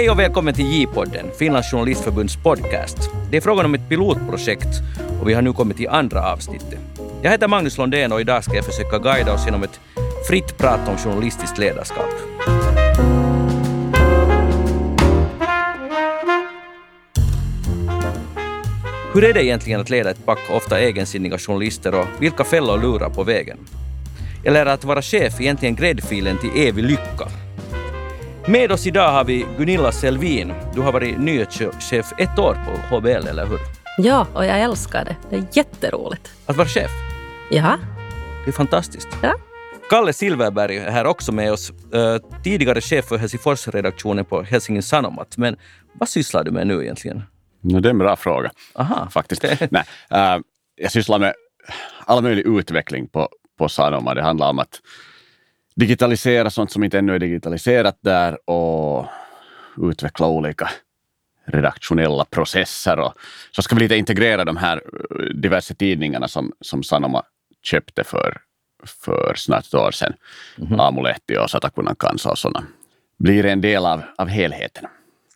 Hej och välkommen till J-podden, Finlands journalistförbunds podcast. Det är frågan om ett pilotprojekt och vi har nu kommit till andra avsnittet. Jag heter Magnus Londén och idag ska jag försöka guida oss genom ett fritt prat om journalistiskt ledarskap. Hur är det egentligen att leda ett pack ofta egensinniga journalister och vilka fällor lurar på vägen? Eller att vara chef egentligen gräddfilen till evig lycka? Med oss idag har vi Gunilla Selvin. Du har varit nyhetschef ett år på HBL, eller hur? Ja, och jag älskar det. Det är jätteroligt. Att vara chef? Ja. Det är fantastiskt. Ja. Kalle Silverberg är här också med oss. Uh, tidigare chef för Helsingforsredaktionen på Helsingin Sanomat. Men vad sysslar du med nu egentligen? No, det är en bra fråga. Aha. Faktiskt. Nej, uh, jag sysslar med all möjlig utveckling på, på Sanoma. Det handlar om att digitalisera sånt som inte ännu är digitaliserat där och utveckla olika redaktionella processer. Och så ska vi lite integrera de här eh, diverse tidningarna som, som Sanoma köpte för, för snart ett år sedan. Mm -hmm. Amuletti och Satakunnan Kansa och sådana. Blir en del av, av helheten.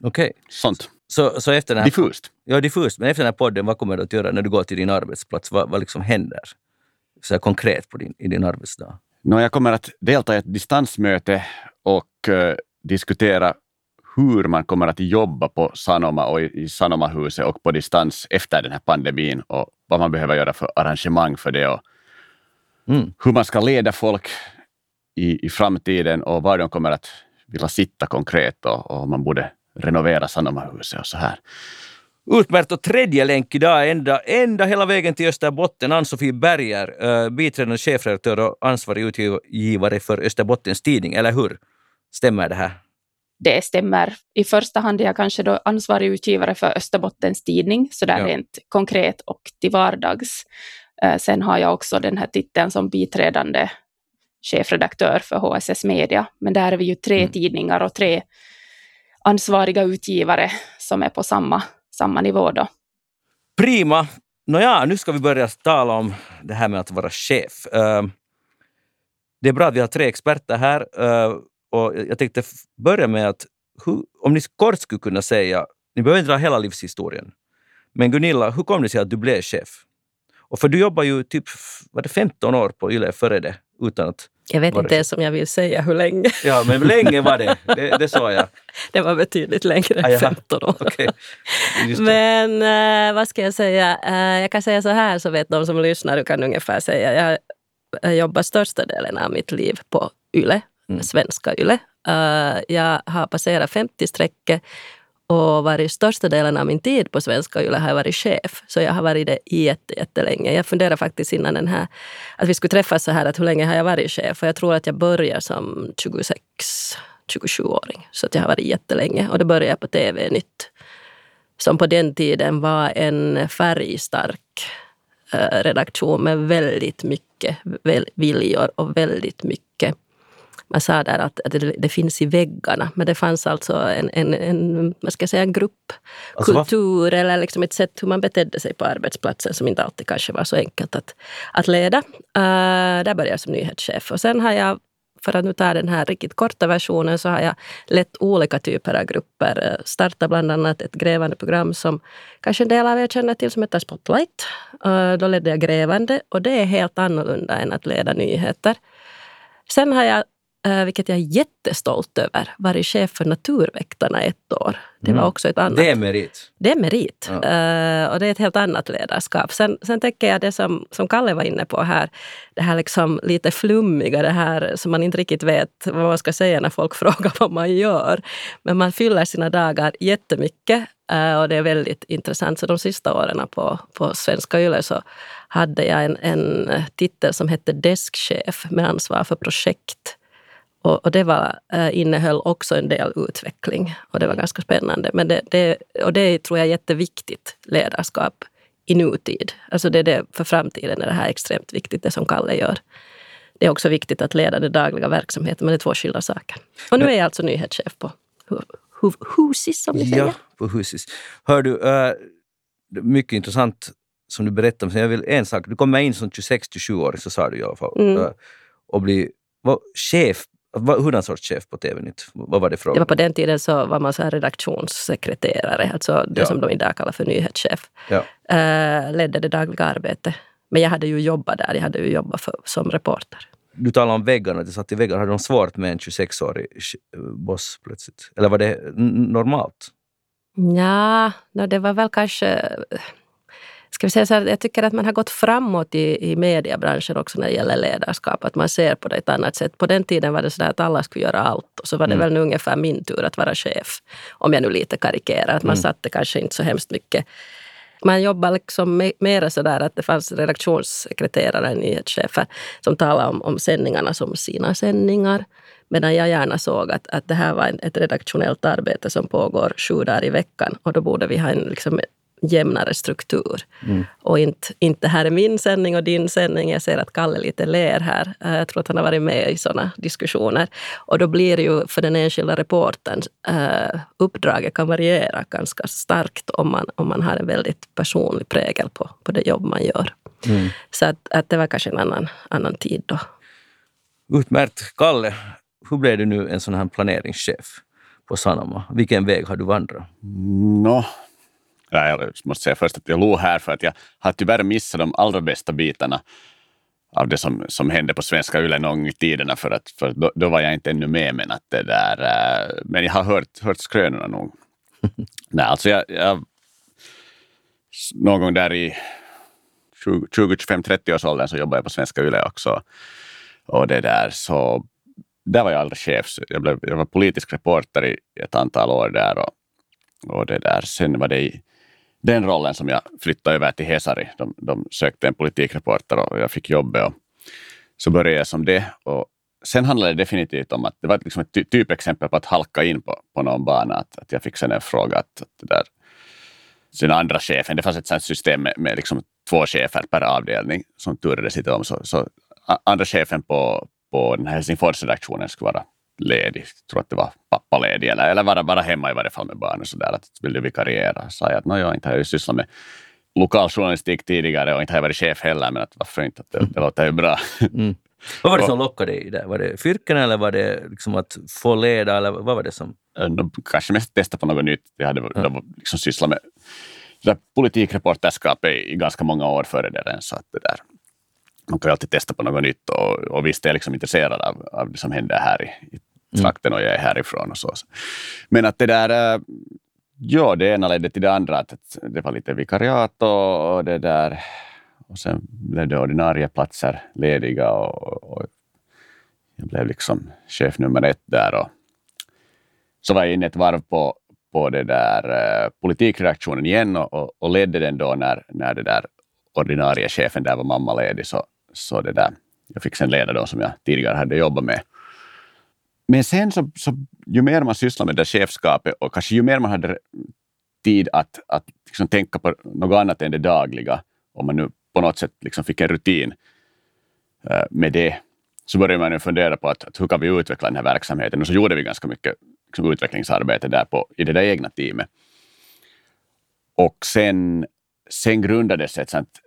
Okej. Okay. Sånt. Så, så efter den här, diffust. Ja, diffust. Men efter den här podden, vad kommer du att göra när du går till din arbetsplats? Vad, vad liksom händer så konkret på din, i din arbetsdag? No, jag kommer att delta i ett distansmöte och uh, diskutera hur man kommer att jobba på Sanoma och i, i Sanomahuset och på distans efter den här pandemin och vad man behöver göra för arrangemang för det och mm. hur man ska leda folk i, i framtiden och var de kommer att vilja sitta konkret och, och man borde renovera Sanomahuset och så här. Utmärkt och tredje länk idag, ända, ända hela vägen till Österbotten. Ann-Sofie Berger, uh, biträdande chefredaktör och ansvarig utgivare för Österbottens Tidning, eller hur? Stämmer det här? Det stämmer. I första hand är jag kanske då ansvarig utgivare för Österbottens Tidning, så där ja. rent konkret och till vardags. Uh, sen har jag också den här titeln som biträdande chefredaktör för HSS Media, men där är vi ju tre mm. tidningar och tre ansvariga utgivare som är på samma samma nivå då. Prima. Nåja, nu ska vi börja tala om det här med att vara chef. Uh, det är bra att vi har tre experter här uh, och jag tänkte börja med att hur, om ni kort skulle kunna säga, ni behöver inte dra hela livshistorien, men Gunilla, hur kom det sig att du blev chef? Och för du jobbar ju typ var det 15 år på Yle före det, utan att jag vet inte ens om jag vill säga hur länge. Ja, men länge var det. Det, det sa jag. Det var betydligt längre än 15 år. Okay. Men äh, vad ska jag säga? Äh, jag kan säga så här så vet de som lyssnar, du kan ungefär säga. Jag jobbar största delen av mitt liv på YLE, mm. svenska YLE. Äh, jag har passerat 50-strecket och varit största delen av min tid på Svenska Yle har jag varit chef. Så jag har varit det jättelänge. Jag funderade faktiskt innan den här, att vi skulle träffas så här, att hur länge har jag varit chef? Och jag tror att jag börjar som 26, 27-åring. Så att jag har varit jättelänge. Och då började jag på TV Nytt. Som på den tiden var en färgstark eh, redaktion med väldigt mycket viljor och väldigt mycket man sa där att, att det, det, finns i väggarna, men det fanns alltså en, en, en vad ska jag säga, gruppkultur alltså, eller liksom ett sätt hur man betedde sig på arbetsplatsen som inte alltid kanske var så enkelt att, att leda. Uh, där började jag som nyhetschef och sen har jag för att nu ta den här riktigt korta versionen så har jag lett olika typer av grupper. Eh, Startat bland annat ett grävande program som kanske en del av er känner till som heter Spotlight. Eh, då ledde jag grävande och det är helt annorlunda än att leda nyheter. Sen har jag vilket jag är jättestolt över, varit chef för Naturväktarna ett år. Det var mm. också ett annat... Det är merit. Det är merit. Ja. Uh, och det är ett helt annat ledarskap. Sen, sen tänker jag det som, som Kalle var inne på här, det här liksom lite flummiga, det här som man inte riktigt vet vad man ska säga när folk frågar vad man gör. Men man fyller sina dagar jättemycket uh, och det är väldigt intressant. Så de sista åren på, på Svenska Yle så hade jag en, en titel som hette deskchef med ansvar för projekt och, och det var, äh, innehöll också en del utveckling och det var ganska spännande. Men det, det, och det tror jag är jätteviktigt, ledarskap i nutid. Alltså det är det, för framtiden är det här extremt viktigt, det som Kalle gör. Det är också viktigt att leda den dagliga verksamheten, men det är två skilda saker. Och nu är jag alltså nyhetschef på Husis, som ni säger. Ja, på Husis. Hör du, äh, mycket intressant som du berättade om. Jag vill en sak, du kommer in som 26-27-åring, så sa du i alla fall, mm. och bli chef Hurdan sorts chef på TV-nytt? Vad var det frågan Det var på den tiden så var man så redaktionssekreterare, alltså det Ja. som de idag kallar för nyhetschef. Ja. Eh, ledde det dagliga arbetet. Men jag hade ju jobbat där, jag hade ju jobbat för, som reporter. Du talade om väggarna, att du satt i väggar. Hade de svårt med en 26-årig ch- boss plötsligt? Eller var det normalt? Ja, no, det var väl kanske... Ska vi säga så här, jag tycker att man har gått framåt i, i mediebranschen också när det gäller ledarskap. Att man ser på det ett annat sätt. På den tiden var det så att alla skulle göra allt. Och så var det Mm. väl nu ungefär min tur att vara chef. Om jag nu lite karikerar. Att man Mm. satte kanske inte så hemskt mycket. Man jobbar liksom me- mera så där att det fanns redaktionssekreterare, nyhetschefer som talade om, om sändningarna som sina sändningar. Medan jag gärna såg att, att det här var ett redaktionellt arbete som pågår sju dagar i veckan. Och då borde vi ha en liksom, jämnare struktur. Mm. Och inte, inte här är min sändning och din sändning. Jag ser att Kalle lite ler här. Eh, Jag tror att han har varit med i sådana diskussioner. Och då blir det ju för den enskilda reportern, eh, uppdraget kan variera ganska starkt om man, om man har en väldigt personlig prägel på, på det jobb man gör. Mm. Så att, att det var kanske en annan, annan tid då. Utmärkt. Kalle, hur blev du nu en sån här planeringschef på Sanoma? Vilken väg har du vandrat? Nå, ja, jag måste säga först att jag låg här för att jag har tyvärr missat de allra bästa bitarna av det som, som hände på svenska Yle någon gång i tiderna för att för då, då var jag inte ännu med. Men, att det där, eh, men jag har hört, hört skrönorna nog. Nej, alltså jag, jag, någon gång där i 20, 20 25, 30 års åldern så jobbade jag på svenska Yle också. Och det där så där var jag aldrig chef. Jag, blev, jag var politisk reporter i ett antal år där. Och, och det där. Sen var det i den rollen som jag flyttade över till Hesari. De, de sökte en politikreporter och jag fick jobbet. Och så började jag som det. Och sen handlade det definitivt om att det var liksom ett ty- typexempel på att halka in på, på någon bana. Att, att jag fick sen en fråga att, att det där, sen andra chefen, det fanns ett sånt system med, med liksom två chefer per avdelning som turades lite om. Så, så andra chefen på, på den här Helsingforsredaktionen skulle vara ledig. Jag tror att det var pappaledig eller, eller vara, vara hemma i varje fall med barn och sådär. Att vill du vikariera? Sa jag att no, jag inte har ju sysslat med lokaljournalistik tidigare och inte har jag varit chef heller, men att varför inte? Att det, det låter ju bra. Mm. Vad var det som lockade dig där? Var det fyrken eller var det liksom att få leda? Eller vad var det som... Nå, kanske mest testa på något nytt. Jag hade ja. liksom sysslat med det där politikreporterskapet i, ganska många år före det så att det där man kan ju alltid testa på något nytt och, och visst är jag liksom intresserad av, av det som händer här i, i trakten och jag är härifrån och så. Men att det där, eh, ja det ena ledde till det andra, att det var lite vikariat och, och det där och sen blev det ordinarie platser lediga och, och jag blev liksom chef nummer ett där och så var jag inne ett varv på, på det där eh, politikredaktionen igen och, och, och ledde den då när, när det där ordinarie chefen där var mammaledig. Så, så det där, jag fick sen leda då som jag tidigare hade jobbat med. Men sen så, så ju mer man sysslar med det chefskapet och kanske ju mer man hade tid att, att liksom tänka på något annat än det dagliga, om man nu på något sätt liksom fick en rutin eh, med det, så började man ju fundera på att, att hur kan vi utveckla den här verksamheten? Och så gjorde vi ganska mycket liksom, utvecklingsarbete där på, i det där egna teamet. Och sen, sen grundades ett, sånt,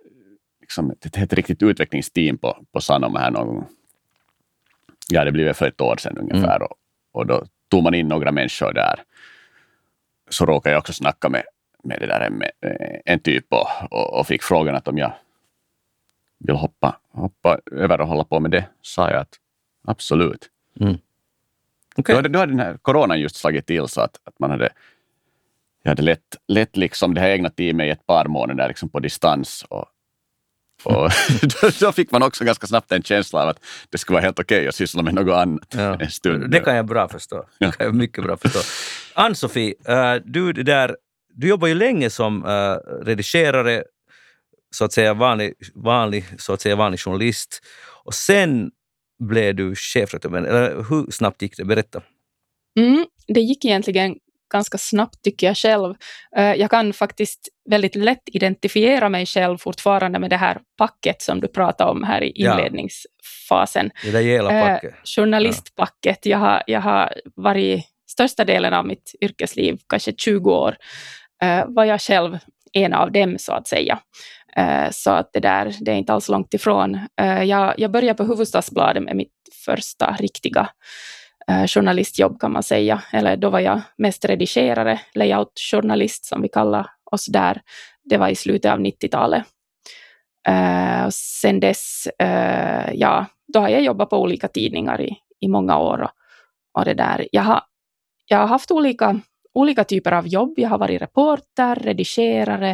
liksom, ett, ett riktigt utvecklingsteam på, på Sanoma här någon gång. Ja, det blev för ett år sedan ungefär. Mm. Och, och då tog man in några människor där. Så råkade jag också snacka med, med, det där, med en typ och, och, och fick frågan att om jag vill hoppa, hoppa över och hålla på med det, sa jag att absolut. Okej. Då, hade, då hade den här coronan just slagit till så att, att man hade, jag hade lett, lett liksom det här egna teamet i ett par månader liksom på distans. Och, och då, fick man också ganska snabbt en känsla av att det skulle vara helt okej att syssla med något annat Ja. en stund. Det kan jag bra förstå. Det kan jag mycket bra förstå. Ann-Sofie, eh, du, där, du jobbar ju länge som eh, redigerare, så att säga vanlig, vanlig, så att säga vanlig journalist. Och sen blev du chefredaktör. Hur snabbt gick det? Berätta. Mm, det gick egentligen ganska snabbt tycker jag själv. Eh, Jag kan faktiskt väldigt lätt identifiera mig själv fortfarande med det här packet som du pratade om här i Ja. inledningsfasen. Det där gela Eh, packet. journalistpacket. Jag har, jag har varit största delen av mitt yrkesliv, kanske 20 år, eh, var jag själv en av dem så att säga. Eh, så att det där, det är inte alls långt ifrån. Eh, jag, jag började på Hufvudstadsbladet med mitt första riktiga eh, Eh, journalistjobb kan man säga. Eller då var jag mest redigerare, layoutjournalist som vi kallar oss där. Det var i slutet av 90-talet. Uh, eh, sen dess, uh, ja, då har jag jobbat på olika tidningar i, i många år. Och, och det där. Jag, har, jag har haft olika, olika typer av jobb. Jag har varit reporter, redigerare,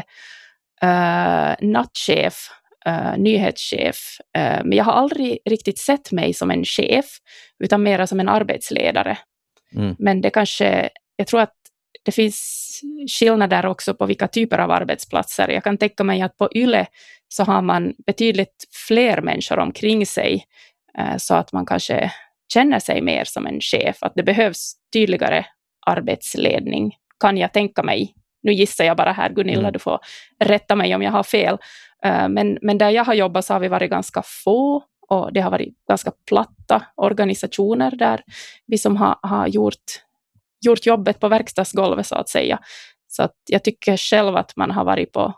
uh, nattchef, eh, nyhetschef. Eh, men jag har aldrig riktigt sett mig som en chef, utan mera som en arbetsledare. Mm. Men det kanske, jag tror att det finns skillnader också på vilka typer av arbetsplatser. Jag kan tänka mig att på YLE så har man betydligt fler människor omkring sig, eh, så att man kanske känner sig mer som en chef, att det behövs tydligare arbetsledning, kan jag tänka mig. Nu gissar jag bara här, Gunilla, Mm. du får rätta mig om jag har fel. Eh, Men, men där jag har jobbat så har vi varit ganska få och det har varit ganska platta organisationer där vi som har, har gjort, gjort jobbet på verkstadsgolvet så att säga. Så att jag tycker själv att man har varit på,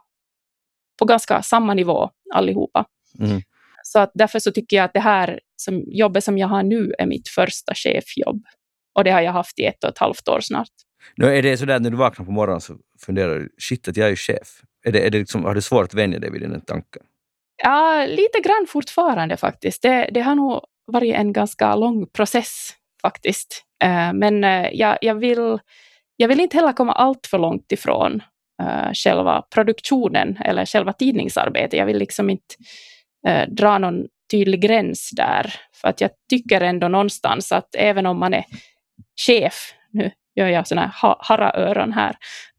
på ganska samma nivå allihopa. Mm. Så att därför så tycker jag att det här som, jobbet som jag har nu är mitt första chefjobb. Och det har jag haft i ett och ett halvt år snart. Nu är det sådär att när du vaknar på morgonen så funderar du, shit att jag är ju chef. Är det, är det liksom, har du svårt att vänja dig vid den tanken? Ja, lite grann fortfarande faktiskt. Det, det har nog varit en ganska lång process faktiskt. Eh, men eh, jag, jag, vill, jag vill inte heller komma allt för långt ifrån eh, själva produktionen eller själva tidningsarbetet. Jag vill liksom inte dra någon tydlig gräns där. För att jag tycker ändå någonstans att även om man är chef, nu gör jag sådana här haraöron här,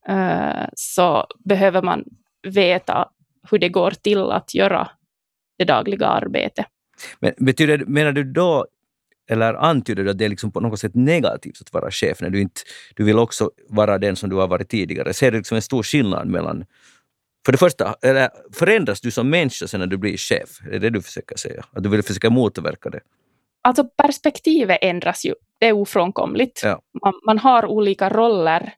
eh, så behöver man veta hur det går till att göra det dagliga arbetet. Men betyder, menar du då, eller antyder du att det är liksom på något sätt negativt att vara chef när du inte du vill också vara den som du har varit tidigare? Ser du liksom en stor skillnad mellan... För det första, förändras du som människa sen när du blir chef? Är det det du försöker säga? Att du vill försöka motverka det? Alltså perspektivet ändras ju, det är ofrånkomligt. Ja. Man, man har olika roller,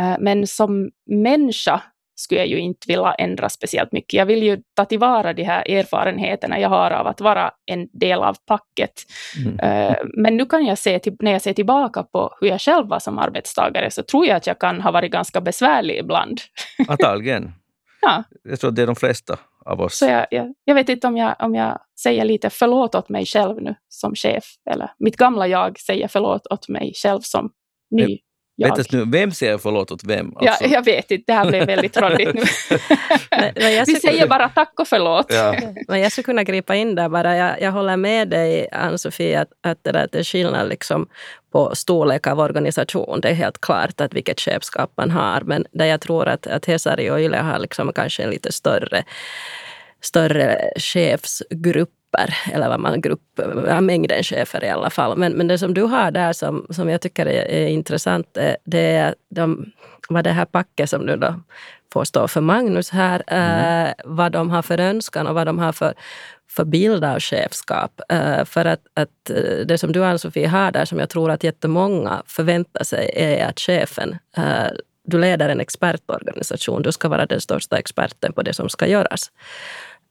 eh, men som människa skulle jag ju inte vilja ändra speciellt mycket. Jag vill ju ta tillvara de här erfarenheterna jag har av att vara en del av packet. Mm. Eh, Men nu kan jag se, när jag ser tillbaka på hur jag själv var som arbetstagare, så tror jag att jag kan ha varit ganska besvärlig ibland. Antagligen. Ja. Jag tror att det är de flesta av oss. Så jag, jag, jag vet inte om jag, om jag säger lite förlåt åt mig själv nu som chef, eller mitt gamla jag säger förlåt åt mig själv som ny jag. Nu, vem säger förlåt åt vem? Ja, Alltså, jag vet inte, det här blev väldigt råddigt nu. Men- men jag Vi säger bara tack och förlåt. ja. Men jag skulle kunna gripa in där bara. Jag, jag håller med dig, Ann-Sofie, att, att det, där, att det är skillnad liksom på storlek av organisation. Det är helt klart att vilket chefskap man har. Men där jag tror att, att Hesari och Yle har liksom kanske en lite större, större chefsgrupper, eller vad man grupp, mängden chefer i alla fall. Men, men det som du har där som, som jag tycker är, är intressant, eh, det är de, vad det här packet som nu då får stå för Magnus här, eh, vad de har för önskan och vad de har för, för bild av chefskap. Eh, för att, att eh, det som du Ann-Sofie har där, som jag tror att jättemånga förväntar sig, är att chefen eh, du leder en expertorganisation, du ska vara den största experten på det som ska göras.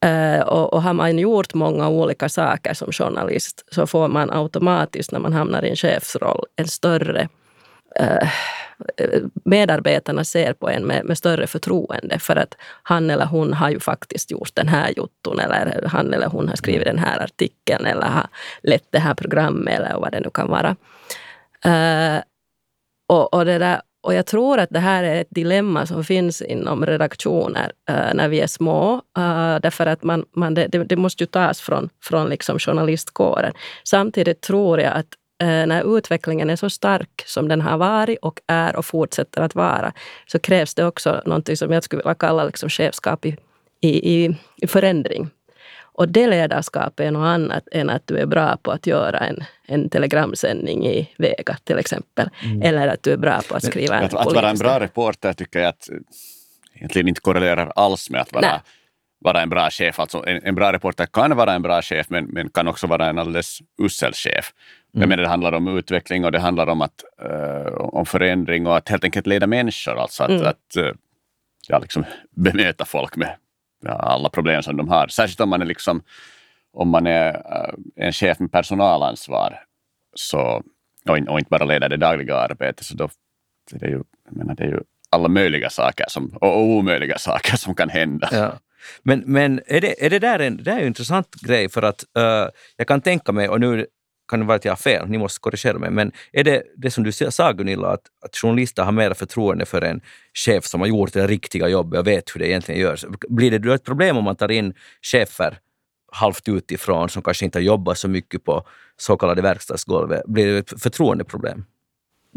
Eh, och, och har man gjort många olika saker som journalist så får man automatiskt när man hamnar i en chefsroll en större eh, medarbetarna ser på en med, med större förtroende för att han eller hon har ju faktiskt gjort den här jotton eller han eller hon har skrivit den här artikeln eller har lett det här programmet eller vad det nu kan vara. Uh, och, och, det där, och jag tror att det här är ett dilemma som finns inom redaktioner eh, när vi är små. Uh, därför att man, man, det, det, måste ju tas från, från liksom journalistkåren. Samtidigt tror jag att eh, när utvecklingen är så stark som den har varit och är och fortsätter att vara, så krävs det också något som jag skulle vilja kalla liksom chefskap i, i, i förändring. Och det ledarskapet är något annat än att du är bra på att göra en, en telegramsändning i Vega till exempel. Eller att du är bra på att skriva en Att, att vara en bra reporter tycker jag att egentligen inte korrelerar alls med att Nej. vara, vara en bra chef. Alltså en, en bra reporter kan vara en bra chef men, men kan också vara en alldeles usel chef. Jag menar, det handlar om utveckling och det handlar om, att, eh, om förändring och att helt enkelt leda människor. Alltså att, Mm. att eh, ja, liksom bemöta folk med alla problem som de har. Särskilt om man är liksom om man är eh, en chef med personalansvar så, och, inte bara leder det dagliga arbetet, så då det är, ju, jag menar, det är ju alla möjliga saker som, och omöjliga saker som kan hända. Ja. Men, men är, det, är det där en, det är en intressant grej för att uh, jag kan tänka mig, och nu kan det vara att jag har fel, ni måste korrigera mig, men är det det som du sa Gunilla, att, att journalister har mer förtroende för en chef som har gjort det riktiga jobbet och vet hur det egentligen görs? Blir det då ett problem om man tar in chefer halvt utifrån som kanske inte har jobbat så mycket på så kallade verkstadsgolvet? Blir det ett förtroendeproblem?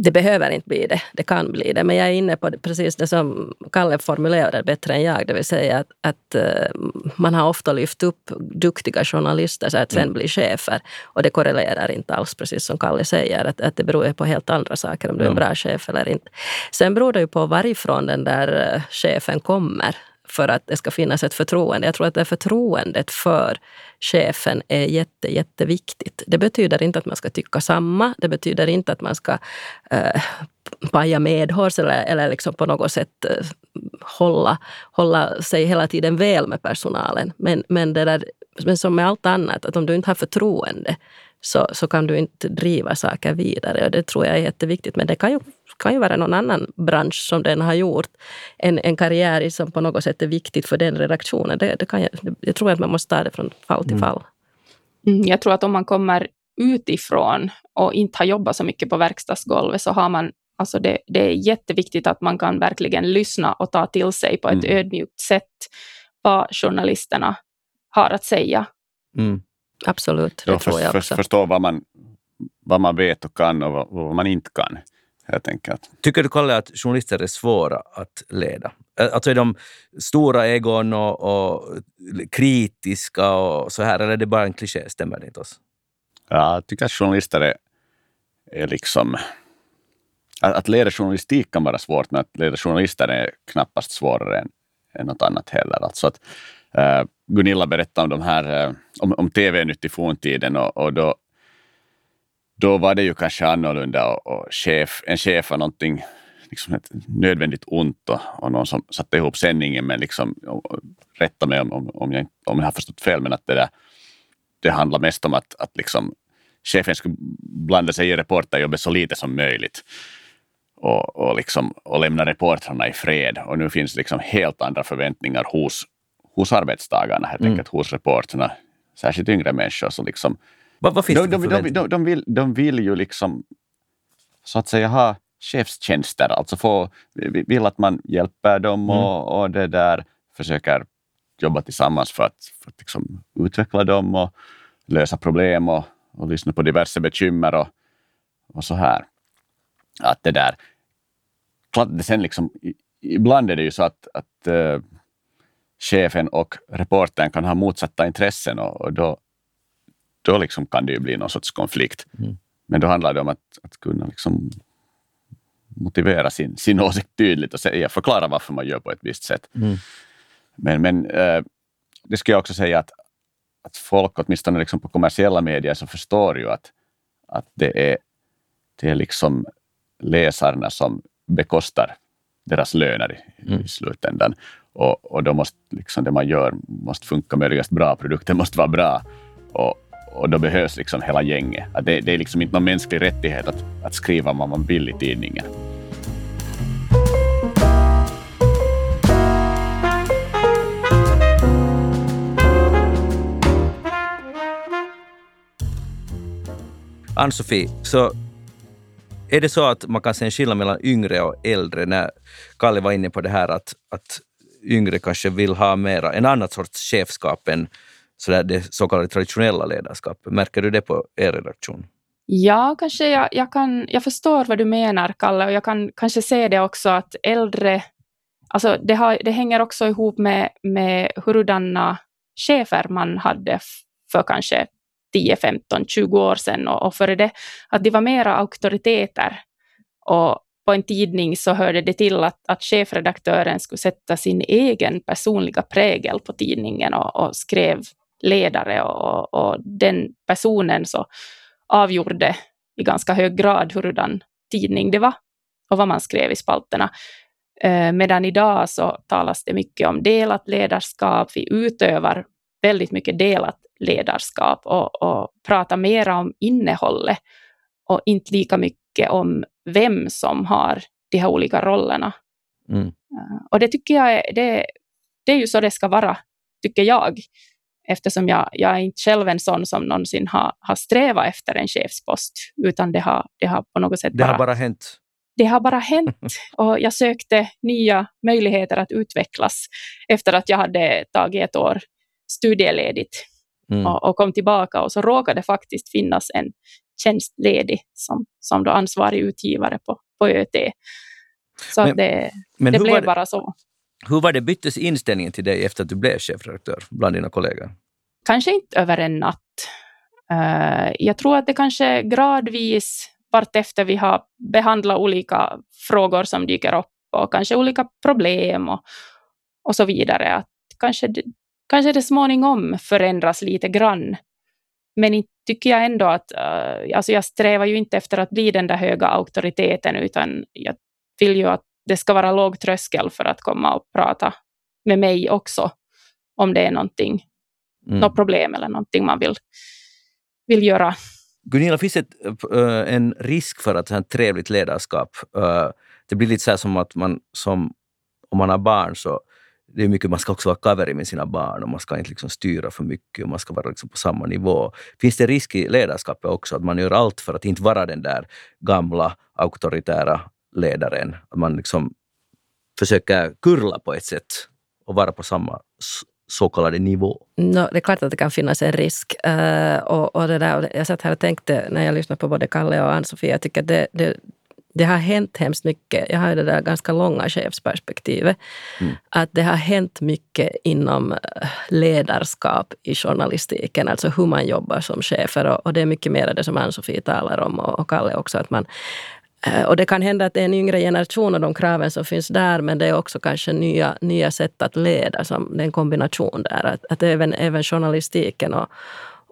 Det behöver inte bli det, det kan bli det. Men jag är inne på precis det som Kalle formulerade bättre än jag. Det vill säga att, att uh, man har ofta lyft upp duktiga journalister så att sen mm. blir chefer. Och det korrelerar inte alls, precis som Kalle säger. Att, att det beror på helt andra saker om du är en bra chef eller inte. Sen beror det ju på varifrån den där uh, chefen kommer för att det ska finnas ett förtroende. Jag tror att det förtroendet för chefen är jätte, jätteviktigt. Det betyder inte att man ska tycka samma. Det betyder inte att man ska eh, paja medhårs eller, eller liksom på något sätt eh, hålla, hålla sig hela tiden väl med personalen. Men, men, det där, men som med allt annat, att om du inte har förtroende så, så kan du inte driva saker vidare. Och det tror jag är jätteviktigt. Men det kan ju, kan ju vara någon annan bransch som den har gjort. En, en karriär som på något sätt är viktigt för den redaktionen. Det, det kan jag, jag tror att man måste ta det från fall till mm. fall. Mm, jag tror att om man kommer utifrån och inte har jobbat så mycket på verkstadsgolvet så har man Alltså det, det är jätteviktigt att man kan verkligen lyssna och ta till sig på ett mm. ödmjukt sätt vad journalisterna har att säga. Mm. Absolut, det tror jag också. Förstå vad man, vad man vet och kan och vad, vad man inte kan. Tycker du, Kalle, att journalister är svåra att leda? Alltså är de stora egon och, och kritiska och så här, eller är det bara en kliché? Stämmer det inte? Oss? Ja, jag tycker att journalister är, är liksom... Att, att leda journalistik kan vara svårt, men att leda journalister är knappast svårare än, än något annat heller. Alltså att, Eh, Gunilla berättade om, de här, uh, om, om TV-nytt i forntiden och, och då då var det ju kanske annorlunda och, och chef, en chef var någonting liksom ett nödvändigt ont och, och någon som satte ihop sändningen men liksom, rätta mig om, om, om, jag, om jag har förstått fel, men att det, där, det handlar mest om att, att liksom, chefen skulle blanda sig i reporterjobbet så lite som möjligt och, och, liksom, och lämna reportrarna i fred. Och nu finns liksom helt andra förväntningar hos, hos arbetstagarna, helt mm. enkelt hos reportrarna, särskilt yngre människor. Så liksom, vad, vad finns de, det för de, de, de, vill, de vill ju liksom så att säga ha chefstjänster, alltså få, vill att man hjälper dem mm. och, och det där försöker jobba tillsammans för att, för att liksom utveckla dem och lösa problem och, och lyssna på diverse bekymmer och, och så här. Att det där, klart sen liksom, ibland är det ju så att, att uh, chefen och reportern kan ha motsatta intressen och, och då, då liksom kan det ju bli någon sorts konflikt. Mm. Men då handlar det om att, att kunna liksom motivera sin, sin åsikt tydligt och säga, förklara varför man gör på ett visst sätt. Mm. Men, men äh, det ska jag också säga att, att folk, åtminstone liksom på kommersiella medier, så förstår ju att, att det, är, det är liksom läsarna som bekostar deras löner i, mm. i slutändan. Och, och då måste liksom det man gör måste funka möjligast bra, produkten måste vara bra. Och, och då behövs liksom hela gänget. Att det, det är liksom inte någon mänsklig rättighet att, att skriva vad man vill i tidningen. Ann-Sofie, så är det så att man kan se en skillnad mellan yngre och äldre? När Kalle var inne på det här att, att yngre kanske vill ha mera, en annan sorts chefskap än så där, det så kallade traditionella ledarskapet. Märker du det på er redaktion? Ja, kanske jag, jag, kan, jag förstår vad du menar, Kalle, och jag kan kanske se det också att äldre... Alltså det, har, det hänger också ihop med, med hurdana chefer man hade för kanske 10, 15, 20 år sedan och, och före det, att de var mera auktoriteter. Och på en tidning så hörde det till att, att chefredaktören skulle sätta sin egen personliga prägel på tidningen och, och skrev ledare och, och den personen så avgjorde i ganska hög grad hurdan tidning det var och vad man skrev i spalterna. Eh, medan idag så talas det mycket om delat ledarskap, vi utövar väldigt mycket delat ledarskap och, och pratar mera om innehållet och inte lika mycket om vem som har de här olika rollerna. Mm. Och det tycker jag är, det, det är ju så det ska vara, tycker jag. Eftersom jag, jag är inte själv en sån som någonsin har, har strävat efter en chefspost, utan det har, det har på något sätt Det bara, har bara hänt. det har bara hänt. Och jag sökte nya möjligheter att utvecklas efter att jag hade tagit ett år studieledigt Mm. och, och kom tillbaka och så råkade det faktiskt finnas en tjänst ledig som, som då ansvarig utgivare på, på ÖT. Så Men- det, Men det blev det, bara så. hur var det, byttes inställningen till dig efter att du blev chefredaktör bland dina kollegor? Kanske inte över en natt. Eh, jag tror att det kanske gradvis vartefter vi har behandlat olika frågor som dyker upp och kanske olika problem och, och så vidare. Att kanske, kanske det småningom förändras lite grann. Men inte tycker jag ändå att, eh, alltså jag strävar ju inte efter att bli den där höga auktoriteten utan jag vill ju att det ska vara låg tröskel för att komma och prata med mig också om det är någonting Mm. något problem eller någonting man vill, vill göra. Gunilla, finns det ett, äh, en risk för att här trevligt ledarskap, äh, det blir lite så här som att man som, om man har barn så det är mycket, man ska också vara kaveri med sina barn och man ska inte liksom styra för mycket och man ska vara liksom på samma nivå. Finns det risk i ledarskapet också att man gör allt för att inte vara den där gamla auktoritära ledaren? Att man liksom försöker kurla på ett sätt och vara på samma så kallade nivå. No, det är klart att det kan finnas en risk. Uh, och, och det där, jag satt här och tänkte när jag lyssnade på både Kalle och Ann-Sofie, jag tycker att det, det, det har hänt hemskt mycket. Jag har det där ganska långa chefsperspektivet. Mm. Att det har hänt mycket inom eh, ledarskap i journalistiken, alltså hur man jobbar som chefer. Och, och det är mycket mer det som Ann-Sofie talar om och, och Kalle också. Att man, eh, och det kan hända att det är en yngre generation och de kraven som finns där, men det är också kanske nya, nya sätt att leda, som det är en kombination där. Att, att även, även journalistiken och,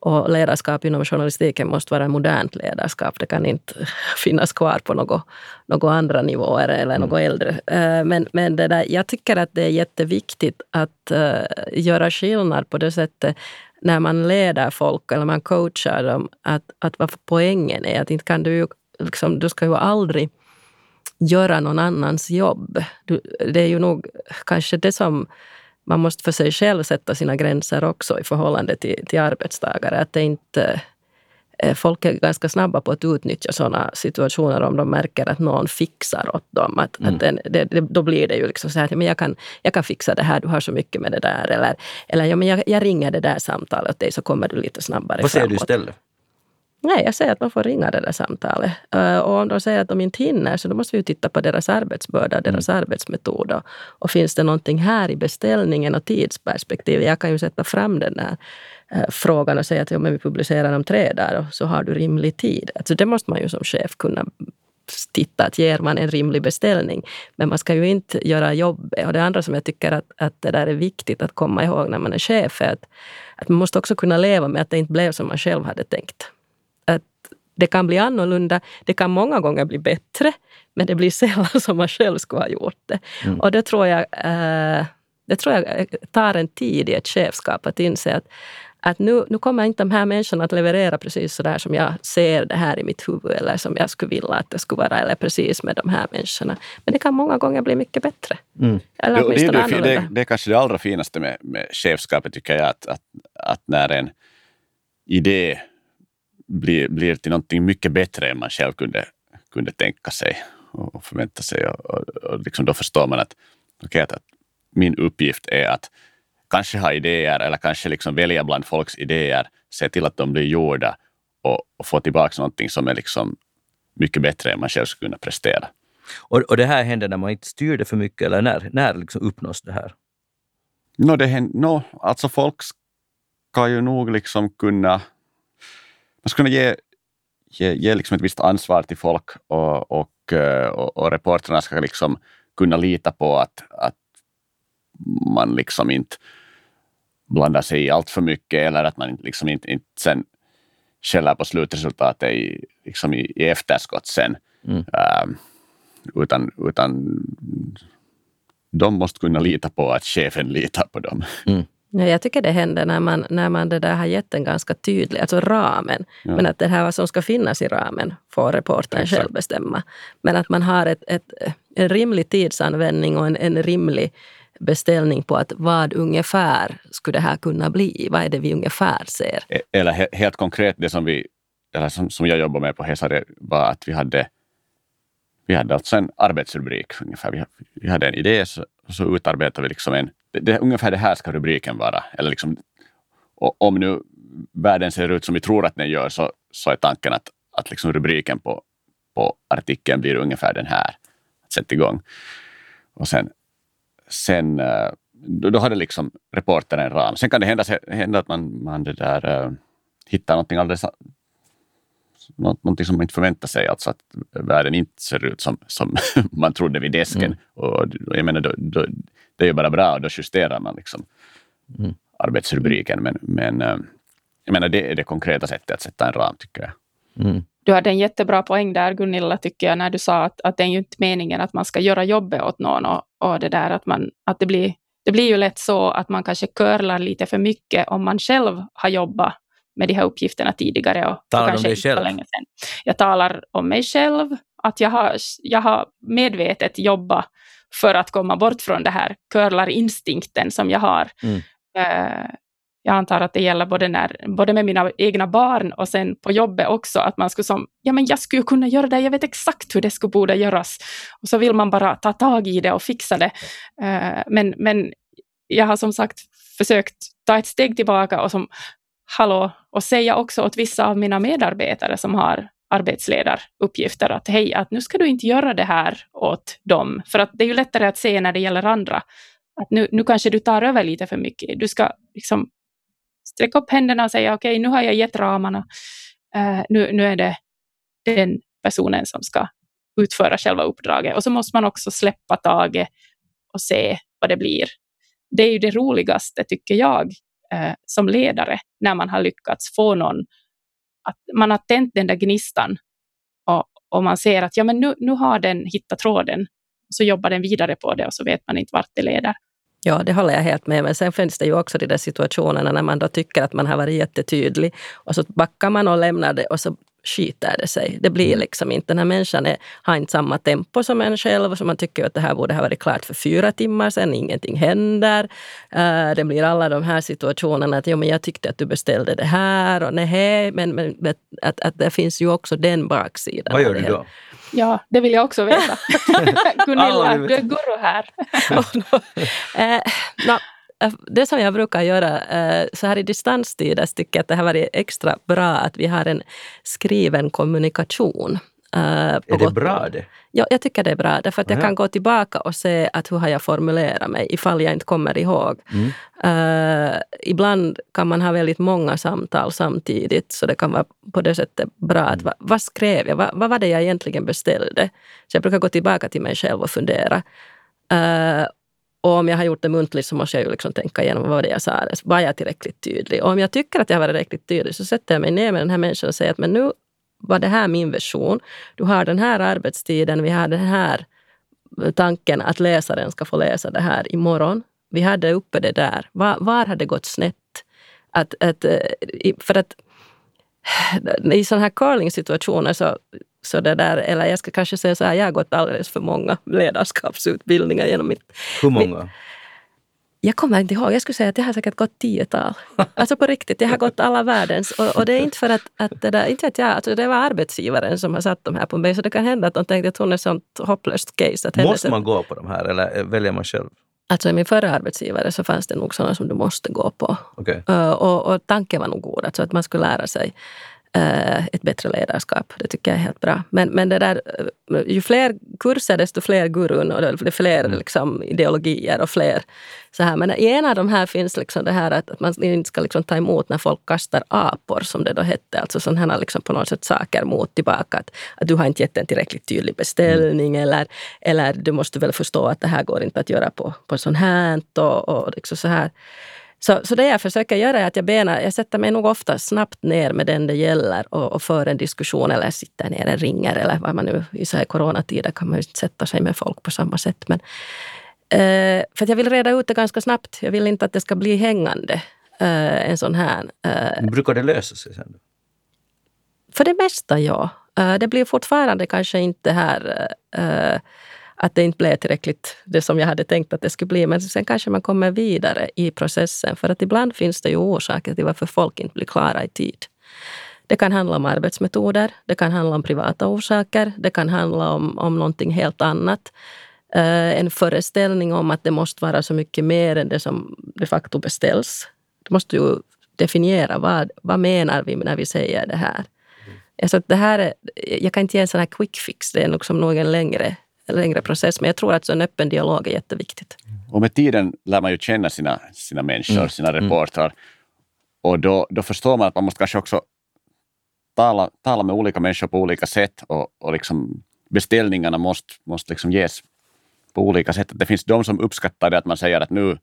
och ledarskap inom journalistiken måste vara modernt ledarskap. Det kan inte finnas kvar på något, något andra nivåer eller något äldre. Eh, Men, men det där, jag tycker att det är jätteviktigt att uh, göra skillnad på det sättet när man leder folk eller man coachar dem, att, att vad poängen är. Att inte kan du, liksom, du ska ju aldrig göra någon annans jobb. Du, det är ju nog kanske det som man måste för sig själv sätta sina gränser också i förhållande till, till arbetstagare. Att det inte, eh, folk är ganska snabba på att utnyttja sådana situationer om de märker att någon fixar åt dem. Att, Mm. att den, det, det, då blir det ju liksom så här, men jag kan, jag kan fixa det här, du har så mycket med det där. Eller, eller ja, men jag, jag ringer det där samtalet åt dig så kommer du lite snabbare Vad säger du framåt. istället? Nej, jag säger att man får ringa det där samtalet. Eh, Och om de säger att de inte hinner så då måste vi ju titta på deras arbetsbörda, deras arbetsmetod. Och, och finns det någonting här i beställningen och tidsperspektiv? Jag kan ju sätta fram den där eh, frågan och säga att ja, men vi publicerar om tre dagar och så har du rimlig tid. Alltså det måste man ju som chef kunna titta, att ger man en rimlig beställning. Men man ska ju inte göra jobbet. Och det andra som jag tycker att, att det där är viktigt att komma ihåg när man är chef är att, att man måste också kunna leva med att det inte blev som man själv hade tänkt det kan bli annorlunda. Det kan många gånger bli bättre, men det blir sällan som man själv skulle ha gjort det. Mm. Och det tror jag, eh, det tror jag tar en tid i ett chefskap att inse att, att nu, nu kommer inte de här människorna att leverera precis så där som jag ser det här i mitt huvud eller som jag skulle vilja att det skulle vara eller precis med de här människorna. Men det kan många gånger bli mycket bättre. Mm. Eller Det, det, är det, det, det är kanske det allra finaste med, med chefskapet tycker jag, att, att, att när en idé blir, blir till någonting mycket bättre än man själv kunde, kunde tänka sig och förvänta sig. Och, och, och liksom då förstår man att, okay, att, att min uppgift är att kanske ha idéer eller kanske liksom välja bland folks idéer, se till att de blir gjorda och, och få tillbaka någonting som är liksom mycket bättre än man själv skulle kunna prestera. Och, och det här händer när man inte styr det för mycket, eller när, när liksom uppnås det här? No, det händer, no, alltså folk ska ju nog liksom kunna... Man ska kunna ge, ge, ge liksom ett visst ansvar till folk och, och, eh, och, och reportrarna ska liksom kunna lita på att, att man liksom inte blandar sig i allt för mycket eller att man liksom inte, inte sen skäller på slutresultatet i, liksom i, i efterskott sen. Mm. Ähm, utan, utan de måste kunna lita på att chefen litar på dem. Mm. Ja, jag tycker det händer när man, när man det där har gett en ganska tydlig, alltså ramen. Ja. Men att det här vad som ska finnas i ramen får reportern Exakt. själv bestämma. Men att man har ett, ett, en rimlig tidsanvändning och en, en rimlig beställning på att vad ungefär skulle det här kunna bli? Vad är det vi ungefär ser? E- Eller he, helt konkret det som vi, eller som, som jag jobbar med på Hesare var att vi hade, vi hade alltså en arbetsrubrik ungefär. Vi, vi hade en idé så, så utarbetade vi liksom en, det, det, ungefär det här ska rubriken vara. Eller liksom, och, om nu världen ser ut som vi tror att den gör så, så är tanken att, att liksom rubriken på, på artikeln blir ungefär den här. Att sätta igång. Och sen, sen eh, då, har hade liksom reportern en ram. Sen kan det hända, hända att man, man det där, eh, hittar någonting alldeles nå- någonting som man inte förväntar sig, alltså att världen inte ser ut som, som man trodde vid desken. Mm. Och, jag menar, då, då, det är ju bara bra och då justerar man liksom Mm. arbetsrubriken. Men, men eh, jag menar, det är det konkreta sättet att sätta en ram, tycker jag. Mm. Du hade en jättebra poäng där, Gunilla, tycker jag, när du sa att, att det är ju inte meningen att man ska göra jobbet åt någon och, och det där att, man, att det, blir, det blir ju lätt så att man kanske curlar lite för mycket om man själv har jobbat med de här uppgifterna tidigare. Och, Talar och om dig själv? Länge sedan. Jag talar om mig själv, att jag har, jag har medvetet jobbat för att komma bort från det här curlarinstinkten som jag har. Mm. Eh, jag antar att det gäller både, när, både med mina egna barn och sen på jobbet också, att man skulle som, ja men jag skulle kunna göra det, jag vet exakt hur det skulle borde göras. Och så vill man bara ta tag i det och fixa det. Eh, men, men jag har som sagt försökt ta ett steg tillbaka och som, hallå, och säga också åt vissa av mina medarbetare som har arbetsledaruppgifter att hej, att nu ska du inte göra det här åt dem. För att det är ju lättare att se när det gäller andra. Att nu, nu kanske du tar över lite för mycket. Du ska liksom sträcka upp händerna och säga okej, nu har jag gett ramarna. Uh, nu, nu är det den personen som ska utföra själva uppdraget. Och så måste man också släppa taget och se vad det blir. Det är ju det roligaste, tycker jag, eh, som ledare, när man har lyckats få någon att man har tänt den där gnistan och, och man ser att ja, men nu, nu har den hittat tråden. Så jobbar den vidare på det och så vet man inte vart det leder. Ja, det håller jag helt med. Men sen finns det ju också de där situationerna när man då tycker att man har varit jättetydlig och så backar man och lämnar det och så skiter det sig. Det blir liksom inte, den här människan är, har inte samma tempo som en själv så man tycker att det här borde ha varit klart för fyra timmar sedan, ingenting händer. Uh, det blir alla de här situationerna att jo, men jag tyckte att du beställde det här och nej, men, men att, att det finns ju också den baksidan. Vad gör du då? Ja, det vill jag också veta. Gunilla, du är guru här. eh, no, det som jag brukar göra eh, så här i distanstider tycker jag att det har varit extra bra att vi har en skriven kommunikation. eh, Är det bra det? Ja, jag tycker det är bra, därför att jag kan gå tillbaka och se att hur har jag formulerat mig ifall jag inte kommer ihåg. Mm. Eh, ibland kan man ha väldigt många samtal samtidigt, så det kan vara på det sättet bra att va, vad skrev jag? Va, vad var det jag egentligen beställde? Så jag brukar gå tillbaka till mig själv och fundera. Eh, och om jag har gjort det muntligt så måste jag ju liksom tänka igenom vad var det jag sa. Alltså, var jag tillräckligt tydlig? Och om jag tycker att jag var tillräckligt tydlig så sätter jag mig ner med den här människan och säger att men nu var det här min version. Du har den här arbetstiden, vi har den här eh, tanken att läsaren ska få läsa det här imorgon. Vi hade uppe det där. Var, var hade det gått snett? Att, att, eh, för att eh, i sådana här curling-situationer så, så det där, eller jag ska kanske säga så här, jag har gått alldeles för många ledarskapsutbildningar genom mitt Hur många? jag kommer inte ihåg, jag skulle säga att jag har säkert gått tiotal. Alltså på riktigt, jag har gått alla världens. Och, och det är inte för att, att det där, inte vet jag, alltså det var arbetsgivaren som har satt de här på mig. Så det kan hända att de tänkte att hon är sånt hopplöst case. Att Måste man gå på de här eller väljer man själv? Alltså i min förra arbetsgivare så fanns det nog sådana som du måste gå på. Okej. Uh, och, och tanken var nog god, alltså att man skulle lära sig ett bättre ledarskap. Det tycker jag är helt bra. Men, men det där, uh, ju fler kurser desto fler gurun och det är fler Mm. liksom, ideologier och fler så här. Men i en av de här finns liksom det här att, att man inte ska liksom ta emot när folk kastar apor som det då hette. Alltså sådana liksom på något sätt saker mot tillbaka. Att, att du har inte gett en tillräckligt tydlig beställning eller, eller du måste väl förstå att det här går inte att göra på, på sånt här och, och liksom så här. Så, så det jag försöker göra är att jag, benar, jag sätter mig nog ofta snabbt ner med den det gäller och, och för en diskussion eller sitter ner och ringer eller vad man nu, i så här coronatider kan man ju inte sätta sig med folk på samma sätt. Men Eh, för jag vill reda ut det ganska snabbt. Jag vill inte att det ska bli hängande, eh, en sån här. Eh, Brukar det lösa sig sen? för det mesta, ja. Eh, det blir fortfarande kanske inte här eh, att det inte blev tillräckligt det som jag hade tänkt att det skulle bli. Men sen kanske man kommer vidare i processen. För att ibland finns det ju orsaker till varför folk inte blir klara i tid. Det kan handla om arbetsmetoder, det kan handla om privata orsaker, det kan handla om, om någonting helt annat. Uh, en föreställning om att det måste vara så mycket mer än det som de facto beställs. Du måste ju definiera vad, vad menar vi när vi säger det här. Alltså det här är, jag kan inte ge en sån här quick fix, det är nog som nog en längre, längre process. Men jag tror att en öppen dialog är jätteviktigt. Och med tiden lär man ju känna sina, sina människor, mm. sina reportrar. Och då, då förstår man att man måste kanske också tala, tala med olika människor på olika sätt och, och liksom beställningarna måste, måste liksom ges på olika sätt. Det finns de som uppskattar det att man säger att nu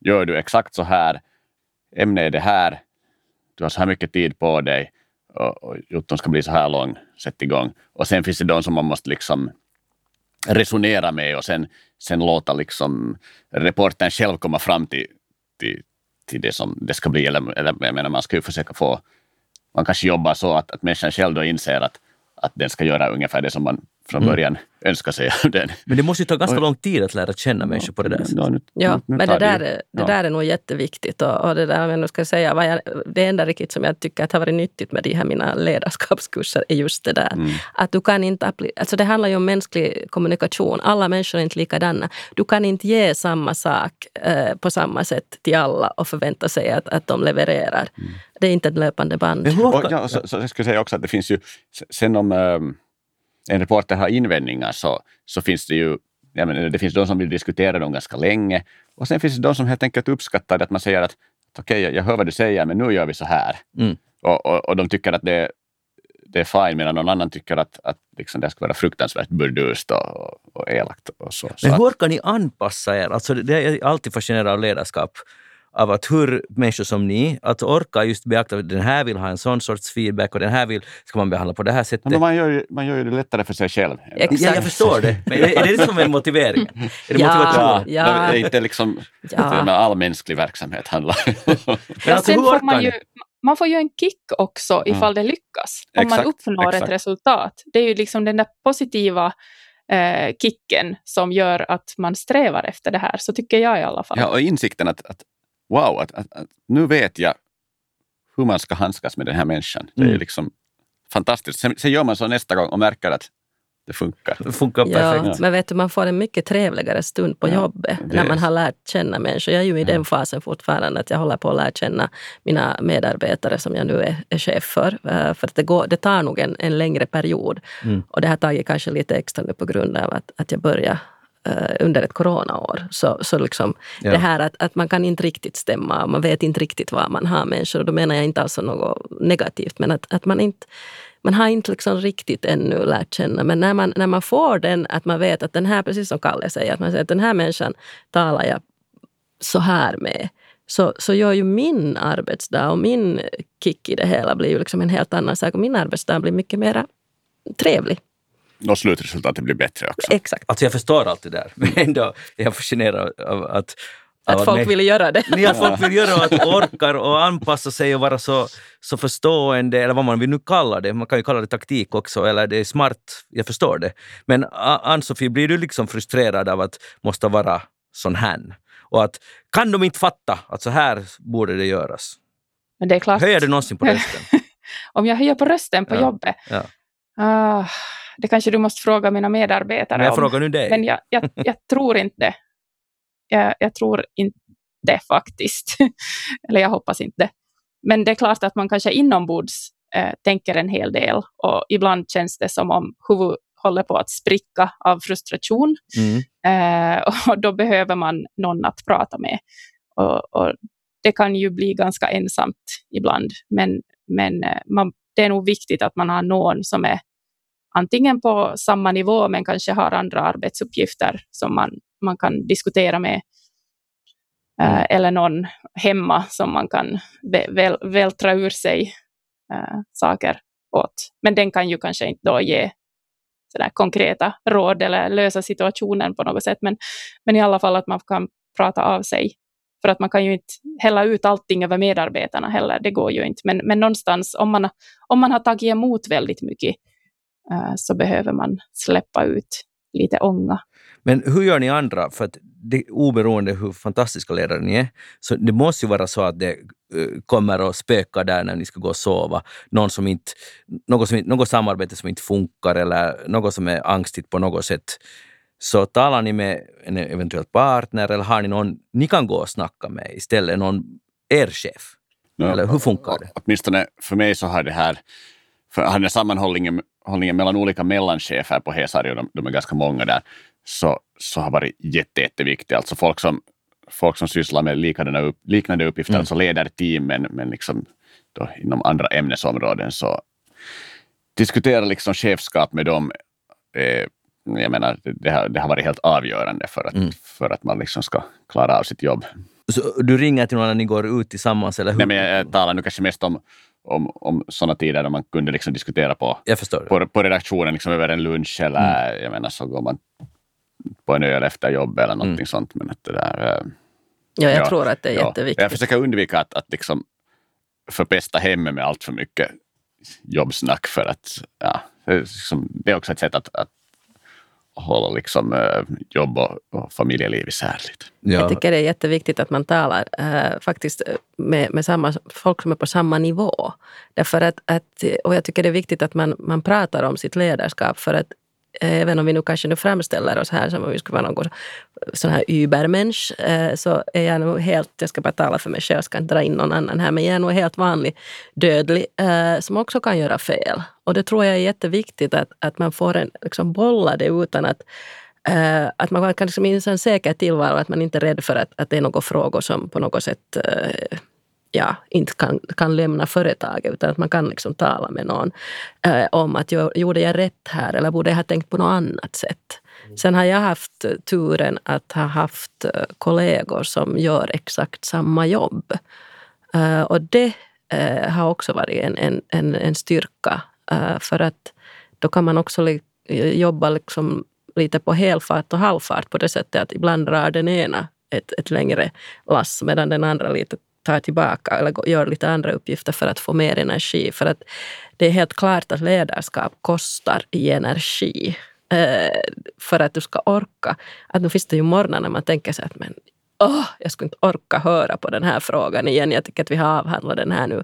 gör du exakt så här, ämnet är det här, du har så här mycket tid på dig och, och ska bli så här lång, sätt igång. Och sen finns det de som man måste liksom resonera med och sen, sen låta liksom reportern själv komma fram till, till, till det som det ska bli. Eller, eller jag menar, man ska ju försöka få man kanske jobbar så att, att människan själv då inser att, att den ska göra ungefär det som man från mm. början mm. önskar sig av den. Men det måste ju ta ganska lång tid att lära känna människor på det där sättet. Ja, nu, ja nu, men det där, det, det där är nog jätteviktigt. Och, och det, där, men ska säga, vad jag, det enda riktigt som jag tycker att har varit nyttigt med de här mina ledarskapskurser är just det där. Mm. Att du kan inte, alltså det handlar ju om mänsklig kommunikation. Alla människor är inte likadana. Du kan inte ge samma sak eh, på samma sätt till alla och förvänta sig att, att de levererar. Mm. Det är inte ett löpande band. Och, ja, så, så jag skulle säga också att det finns ju, sen om um, en reporter har invändningar så, så finns det ju jag menar, det finns de som vill diskutera dem ganska länge och sen finns det de som helt enkelt uppskattar att man säger att okej, okay, jag hör vad du säger, men nu gör vi så här. Mm. Och, och, och, de tycker att det, det är fine, medan någon annan tycker att, att liksom det ska vara fruktansvärt burdust och, och elakt. Och så. Men hur kan ni anpassa er? Alltså, det är alltid fascinerad av ledarskap av att hur människor som ni, att orka just beakta att den här vill ha en sån sorts feedback och den här vill, ska man behandla på det här sättet. Men man, gör ju, man gör ju det lättare för sig själv. Exakt. Ja, jag förstår det. Men är det som är motiveringen? Är det ja, motivation? Ja. Det är inte liksom ja. all mänsklig verksamhet handlar om. alltså, sen får man, ju, man får ju en kick också ifall det lyckas. Om exakt, man uppnår exakt. ett resultat. Det är ju liksom den där positiva eh, kicken som gör att man strävar efter det här. Så tycker jag i alla fall. Ja, och insikten att, att wow, att, att, att, nu vet jag hur man ska handskas med den här människan. Det är mm. liksom fantastiskt. Sen, sen, gör man så nästa gång och märker att det funkar. Det funkar perfekt. Ja, men vet du, man får en mycket trevligare stund på ja, jobbet när man har lärt känna människor. Jag är ju i ja. den fasen fortfarande att jag håller på att lära känna mina medarbetare som jag nu är, är chef för. Uh, för att det, går, det tar nog en, en längre period. Mm. Och det har tagit kanske lite extra nu på grund av att, att jag börjar Eh, under ett coronaår. Så, så liksom ja. det här att, att man kan inte riktigt stämma, man vet inte riktigt vad man har människor. Då menar jag inte alls något negativt, men att, att man inte man har inte liksom riktigt ännu lärt känna. Men när man, när man får den, att man vet att den här, precis som Kalle säger, att man säger att den här människan talar jag så här med. Så, så gör ju min arbetsdag och min kick i det hela blir ju liksom en helt annan sak. Och min arbetsdag blir mycket mer trevlig och slutresultatet blir bättre också. Exakt. Alltså jag förstår allt det där, men ändå är jag fascinerad av att att folk vill göra det. Att folk vill göra att orkar och anpassa sig och vara så, så förstående, eller vad man vill nu kalla det. Man kan ju kalla det taktik också, eller det är smart, jag förstår det. Men Ann-Sofie, blir du liksom frustrerad av att måste vara sån här? Och att kan de inte fatta att så här borde det göras? Men det är klart. Höjer du någonsin på rösten? Om jag höjer på rösten på ja. jobbet? Ja. Uh, det kanske du måste fråga mina medarbetare Men jag om. frågar nu dig. Men jag, jag, jag tror inte det. Jag, jag, tror inte det faktiskt. Eller jag hoppas inte. Men det är klart att man kanske inombords eh, tänker en hel del och ibland känns det som om huvudet håller på att spricka av frustration. Mm. Eh, och då behöver man någon att prata med. Och, och, det kan ju bli ganska ensamt ibland, men, men eh, man, det är nog viktigt att man har någon som är antingen på samma nivå men kanske har andra arbetsuppgifter som man, man kan diskutera med. Eh, mm. eller någon hemma som man kan väl, vältra ur sig äh, saker åt. Men den kan ju kanske inte då ge sådär konkreta råd eller lösa situationen på något sätt. Men, men i alla fall att man kan prata av sig. För att man kan ju inte hälla ut allting över medarbetarna heller, det går ju inte. Men, men någonstans, om man, om man har tagit emot väldigt mycket, så behöver man släppa ut lite ånga. Men hur gör ni andra? För att det, oberoende hur fantastiska ledare ni är, så det måste ju vara så att det uh, kommer att spöka där när ni ska gå och sova. Någon som inte, något, som, något samarbete som inte funkar eller något som är angstigt på något sätt. Så talar ni med en eventuell partner eller har ni någon ni kan gå och snacka med istället? Någon er chef? Ja, eller hur funkar det? Åtminstone för mig så har det här, för den här sammanhållningen hållningen mellan olika mellanchefer på Hesari, och de, de är ganska många där, så, så har varit jätte, jätteviktigt. Alltså folk som, folk som sysslar med liknande, upp, liknande uppgifter, mm. alltså leder team men, men liksom då inom andra ämnesområden, så diskutera liksom chefskap med dem eh, jag menar, det har, det har varit helt avgörande för att, mm. för att man liksom ska klara av sitt jobb. Så du ringer till någon när ni går ut tillsammans? Eller hur? Nej, men jag talar nu kanske mest om, om, om sådana tider då man kunde liksom diskutera på, på, på redaktionen liksom över en lunch eller mm. jag menar så går man på en öl efter jobb eller någonting mm. sånt. Men att det där, äh, ja, jag ja, tror att det är ja. jätteviktigt. Jag försöker undvika att, att liksom förpesta hemmet med allt för mycket jobbsnack för att ja, det, är liksom, det är också ett sätt att, att hålla liksom, äh, jobb och, och familjeliv isär lite. Ja. Jag tycker det är jätteviktigt att man talar äh, faktiskt med, med samma, folk som är på samma nivå. Därför att, att, och jag tycker det är viktigt att man, man pratar om sitt ledarskap för att Eh, även om vi nu kanske nu framställer oss här som om vi skulle vara någon sån här übermensch, eh, så är jag nog helt, jag ska bara tala för mig själv, jag ska inte dra in någon annan här, men jag är nog helt vanlig dödlig eh, som också kan göra fel. Och det tror jag är jätteviktigt att, att man får en, liksom bolla det utan att att man kan liksom inse en säker tillvaro, att man inte är rädd för att, att det är några frågor som på något sätt ja, inte kan, kan lämna företaget utan att man kan liksom tala med någon eh, om att gjorde jag rätt här eller borde jag ha tänkt på något annat sätt. Mm. Sen har jag haft turen att ha haft eh, kollegor som gör exakt samma jobb. Eh, och det eh, har också varit en, en, en, en styrka eh, för att då kan man också li, jobba liksom lite på helfart och halvfart på det sättet att ibland drar den ena ett, ett längre lass medan den andra lite tar tillbaka eller gör lite andra uppgifter för att få mer energi. För att det är helt klart att ledarskap kostar i energi. Eh, för att du ska orka. Att nu finns det ju morgnar när man tänker sig att men, oh, jag skulle inte orka höra på den här frågan igen. Jag tycker att vi har avhandlat den här nu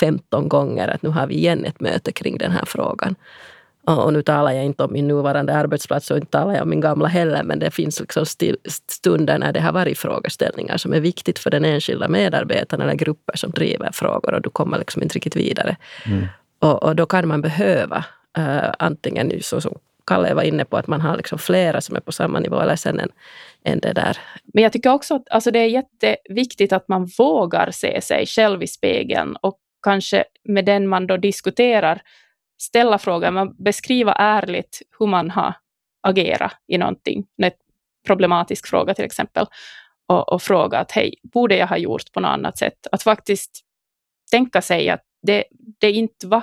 15 gånger. Att nu har vi igen ett möte kring den här frågan. Och nu talar jag inte om min nuvarande arbetsplats och inte talar jag om min gamla heller, men det finns liksom stunder när det har varit frågeställningar som är viktigt för den enskilda medarbetaren eller grupper som driver frågor och du kommer liksom inte riktigt vidare. Mm. Och, och, då kan man behöva uh, antingen så som Kalle var inne på, att man har liksom flera som är på samma nivå eller sen en, en det där. Men jag tycker också att alltså det är jätteviktigt att man vågar se sig själv i spegeln och kanske med den man då diskuterar ställa frågan, man beskriva ärligt hur man har agerat i någonting, en problematisk fråga till exempel, och, och fråga att hej, borde jag ha gjort på något annat sätt? Att faktiskt tänka sig att det, det inte var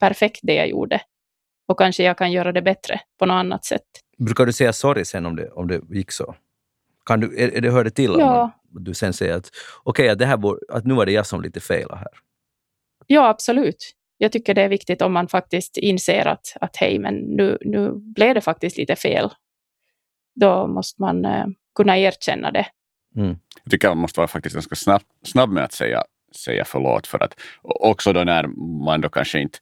perfekt det jag gjorde och kanske jag kan göra det bättre på något annat sätt. Brukar du säga sorry sen om det, om det gick så? Kan du, är, är det hör det till ja. om du sen säger att okej, okay, att, att nu var det jag som lite felade här? Ja, absolut jag tycker det är viktigt om man faktiskt inser att, att hej, men nu, nu blev det faktiskt lite fel. Då måste man eh, kunna erkänna det. Mm. Jag tycker man måste vara faktiskt ganska snabb, snabb med att säga, säga förlåt. För att, också då när man då kanske inte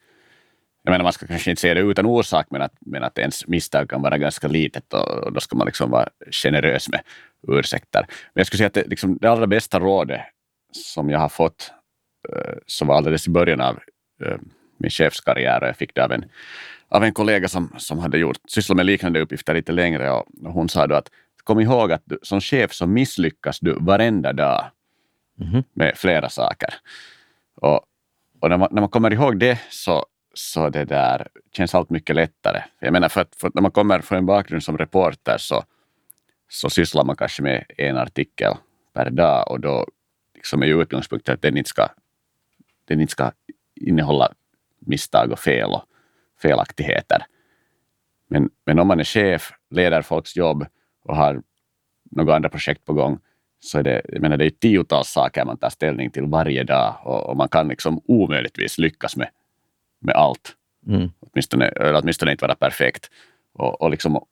jag menar, man ska kanske inte säga det utan orsak, men att, men att ens misstag kan vara ganska litet och, och då ska man liksom vara generös med ursäkter. Men jag skulle säga att det, liksom, det allra bästa rådet som jag har fått, uh, som var alldeles i början av Eh, min chefskarriär och jag fick det av en, av en kollega som, som hade gjort, sysslat med liknande uppgifter lite längre och, hon sa då att kom ihåg att du, som chef så misslyckas du varenda dag mm. med flera saker. Och, och när, man, när man kommer ihåg det så, så det där känns allt mycket lättare. Jag menar för att, för att när man kommer från en bakgrund som reporter så, så sysslar man kanske med en artikel per dag och då liksom är ju utgångspunkten att den inte ska, den inte ska innehålla misstag och fel och felaktigheter. Men, men om man är chef, leder folks jobb och har några andra projekt på gång, så är det, jag menar, det är tiotals saker man tar ställning till varje dag och, och man kan liksom omöjligtvis lyckas med, med allt. Mm. Åtminstone, eller åtminstone inte vara perfekt. Och, och liksom,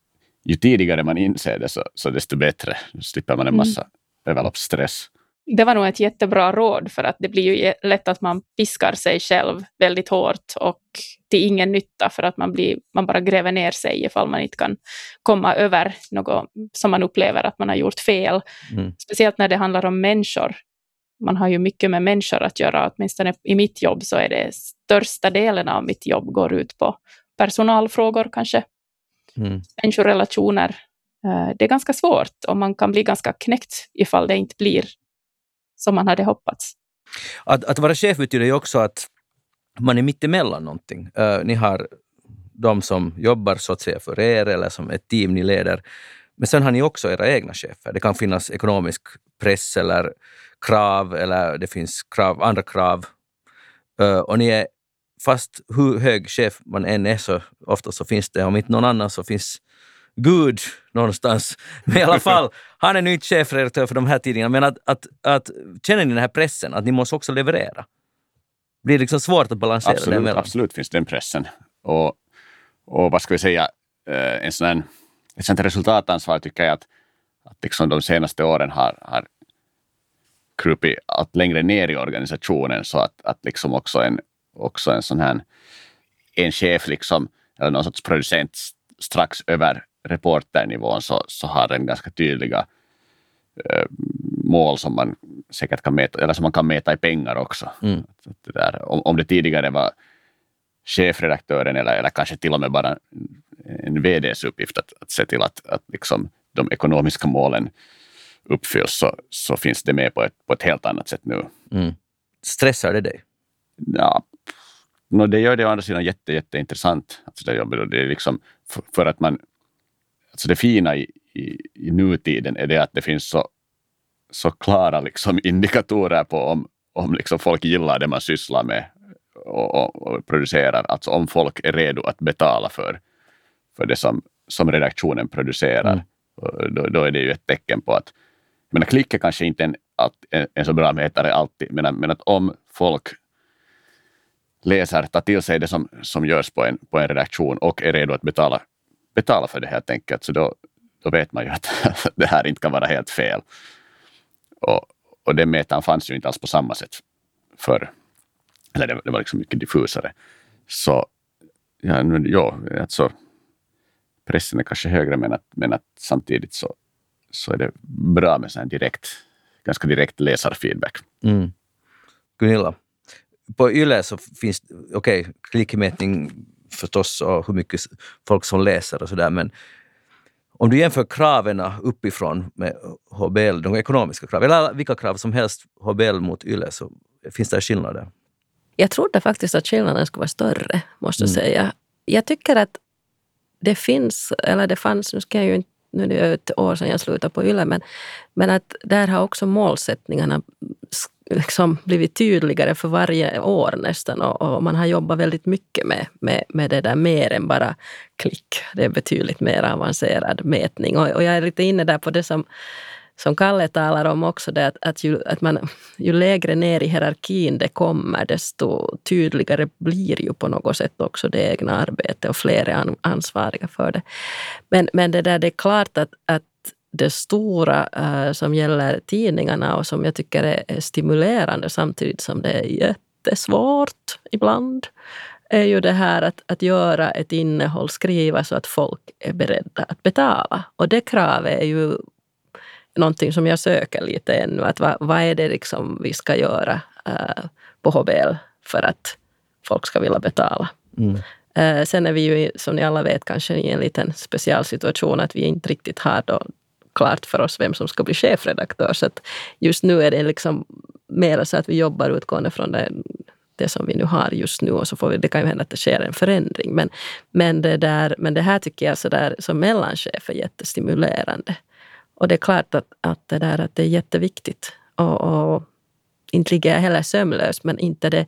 ju tidigare man inser det, så, så desto bättre. Då slipper man en mm. massa mm. överloppsstress. Det var nog ett jättebra råd, för att det blir ju lätt att man piskar sig själv väldigt hårt och till ingen nytta, för att man, blir, man bara gräver ner sig ifall man inte kan komma över något som man upplever att man har gjort fel. Mm. Speciellt när det handlar om människor. Man har ju mycket med människor att göra, åtminstone i mitt jobb så är det största delen av mitt jobb går ut på personalfrågor kanske. Mm. Människorelationer. Eh, det är ganska svårt och man kan bli ganska knäckt ifall det inte blir som man hade hoppats. Att, att vara chef betyder ju också att man är mittemellan någonting. Uh, ni har de som jobbar så att säga för er eller som ett team ni leder. Men sen har ni också era egna chefer. Det kan finnas ekonomisk press eller krav eller det finns krav, andra krav. Uh, och ni är, fast hur hög chef man än är så ofta så finns det, om inte någon annan så finns Gud någonstans. Men i alla fall, han är ny chefredaktör för de här tidningarna. Men att, att, att, känner ni den här pressen, att ni måste också leverera? Blir det liksom svårt att balansera absolut, det? Absolut finns den pressen. Och, och vad ska vi säga, eh, en sån här, ett sånt resultatansvar tycker jag att, att liksom de senaste åren har, har krupit allt längre ner i organisationen så att, att liksom också en, också en sån här en chef liksom, eller någon sorts producent strax över reporternivån så, så har den ganska tydliga eh, mål som man säkert kan mäta, eller som man kan mäta i pengar också. Mm. Det där, om, om det tidigare var chefredaktören eller, eller kanske till och med bara en VDs uppgift att, att se till att, att liksom de ekonomiska målen uppfylls så, så finns det med på ett, på ett helt annat sätt nu. Mm. Stressar det dig? Ja, no, det gör det å andra sidan jätte, jätteintressant. Alltså det, jobbet, det är liksom för, för att man Alltså det fina i, i, i nutiden är det att det finns så, så klara liksom indikatorer på om, om liksom folk gillar det man sysslar med och, och, och, producerar. Alltså om folk är redo att betala för, för det som, som redaktionen producerar. Mm. Då, då, är det ju ett tecken på att men klick är kanske inte en, en, en så bra mätare alltid, men, men att om folk läser, tar till sig det som, som görs på en, på en redaktion och är redo att betala betala för det helt enkelt. Så då, då vet man ju att det här inte kan vara helt fel. Och, och den mätaren fanns ju inte alls på samma sätt förr. Eller det, det var liksom mycket diffusare. Så ja, nu, ja, alltså, pressen är kanske högre men att, men att samtidigt så, så är det bra med sån direkt, ganska direkt läsarfeedback. Mm. Gunilla, på YLE så finns, okej, okay, klickmätning förstås och hur mycket folk som läser och sådär. Men om du jämför kraven uppifrån med HBL, de ekonomiska krav, eller vilka krav som helst, HBL mot YLE, så finns det skillnader? Jag trodde faktiskt att skillnaden skulle vara större, måste jag mm. säga. Jag tycker att det finns, eller det fanns, nu ska jag ju inte nu är det ett år sedan jag slutade på YLE, men, men att där har också målsättningarna liksom blivit tydligare för varje år nästan och, och, man har jobbat väldigt mycket med, med, med det där mer än bara klick. Det är betydligt mer avancerad mätning och, och jag är lite inne där på det som som Kalle talar om också, det att, att, ju, att man, ju lägre ner i hierarkin det kommer, desto tydligare blir ju på något sätt också det egna arbetet och fler är ansvariga för det. Men, men det där det är klart att, att det stora uh, som gäller tidningarna och som jag tycker är, är stimulerande samtidigt som det är jättesvårt ibland är ju det här att, att göra ett innehåll, skriva så att folk är beredda att betala. Och det kravet är ju någonting som jag söker lite ännu. Att vad, vad är det liksom vi ska göra uh, på HBL för att folk ska vilja betala? Mm. Uh, sen är vi ju, som ni alla vet, kanske i en liten specialsituation att vi inte riktigt har då klart för oss vem som ska bli chefredaktör. Så att just nu är det liksom mer så att vi jobbar utgående från det, det som vi nu har just nu och så får vi, det kan ju hända att det sker en förändring. Men, men, det, där, men det här tycker jag så där, som mellanchef är jättestimulerande. Och det är klart att, att, det, där, att det är jätteviktigt. Och, och inte ligger jag heller sömnlös, men inte det,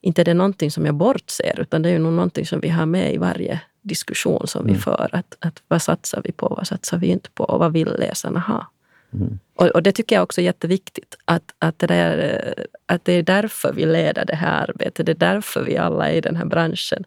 inte det är någonting som jag bortser, utan det är ju nog någonting som vi har med i varje diskussion som vi för. Att, att vad satsar vi på, vad satsar vi inte på och vad vill läsarna ha? Mm. Och, och, det tycker jag också är jätteviktigt. Att, att, det där, att det är därför vi leder det här arbetet. Det är därför vi alla är i den här branschen.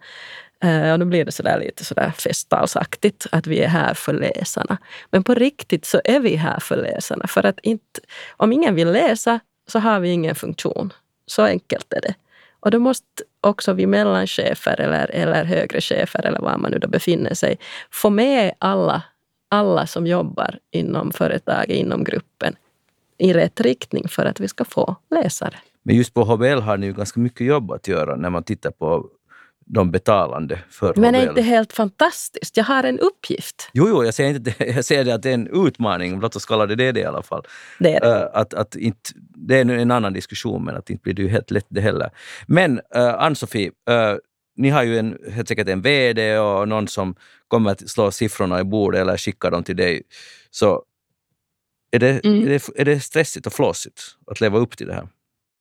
Uh, och nu blir det sådär lite sådär festtalsaktigt att vi är här för läsarna. Men på riktigt så är vi här för läsarna. För att inte, om ingen vill läsa så har vi ingen funktion. Så enkelt är det. Och då måste också vi mellanchefer eller, eller högre chefer eller var man nu då befinner sig få med alla, alla som jobbar inom företaget, inom gruppen i rätt riktning för att vi ska få läsare. Men just på HBL har ni ju ganska mycket jobb att göra när man tittar på de betalande för Men är inte helt fantastiskt? Jag har en uppgift. Jo, jo jag säger inte det. Jag säger det att det är en utmaning, låt oss kalla det det, i alla fall. Det är det. Uh, att, att inte, det är en annan diskussion, men att inte blir det helt lätt det heller. Men uh, Ann-Sofie, uh, ni har ju en, helt säkert en VD och någon som kommer att slå siffrorna i bordet eller skicka dem till dig. Så är det, mm. är det, är det stressigt och flåsigt att leva upp till det här?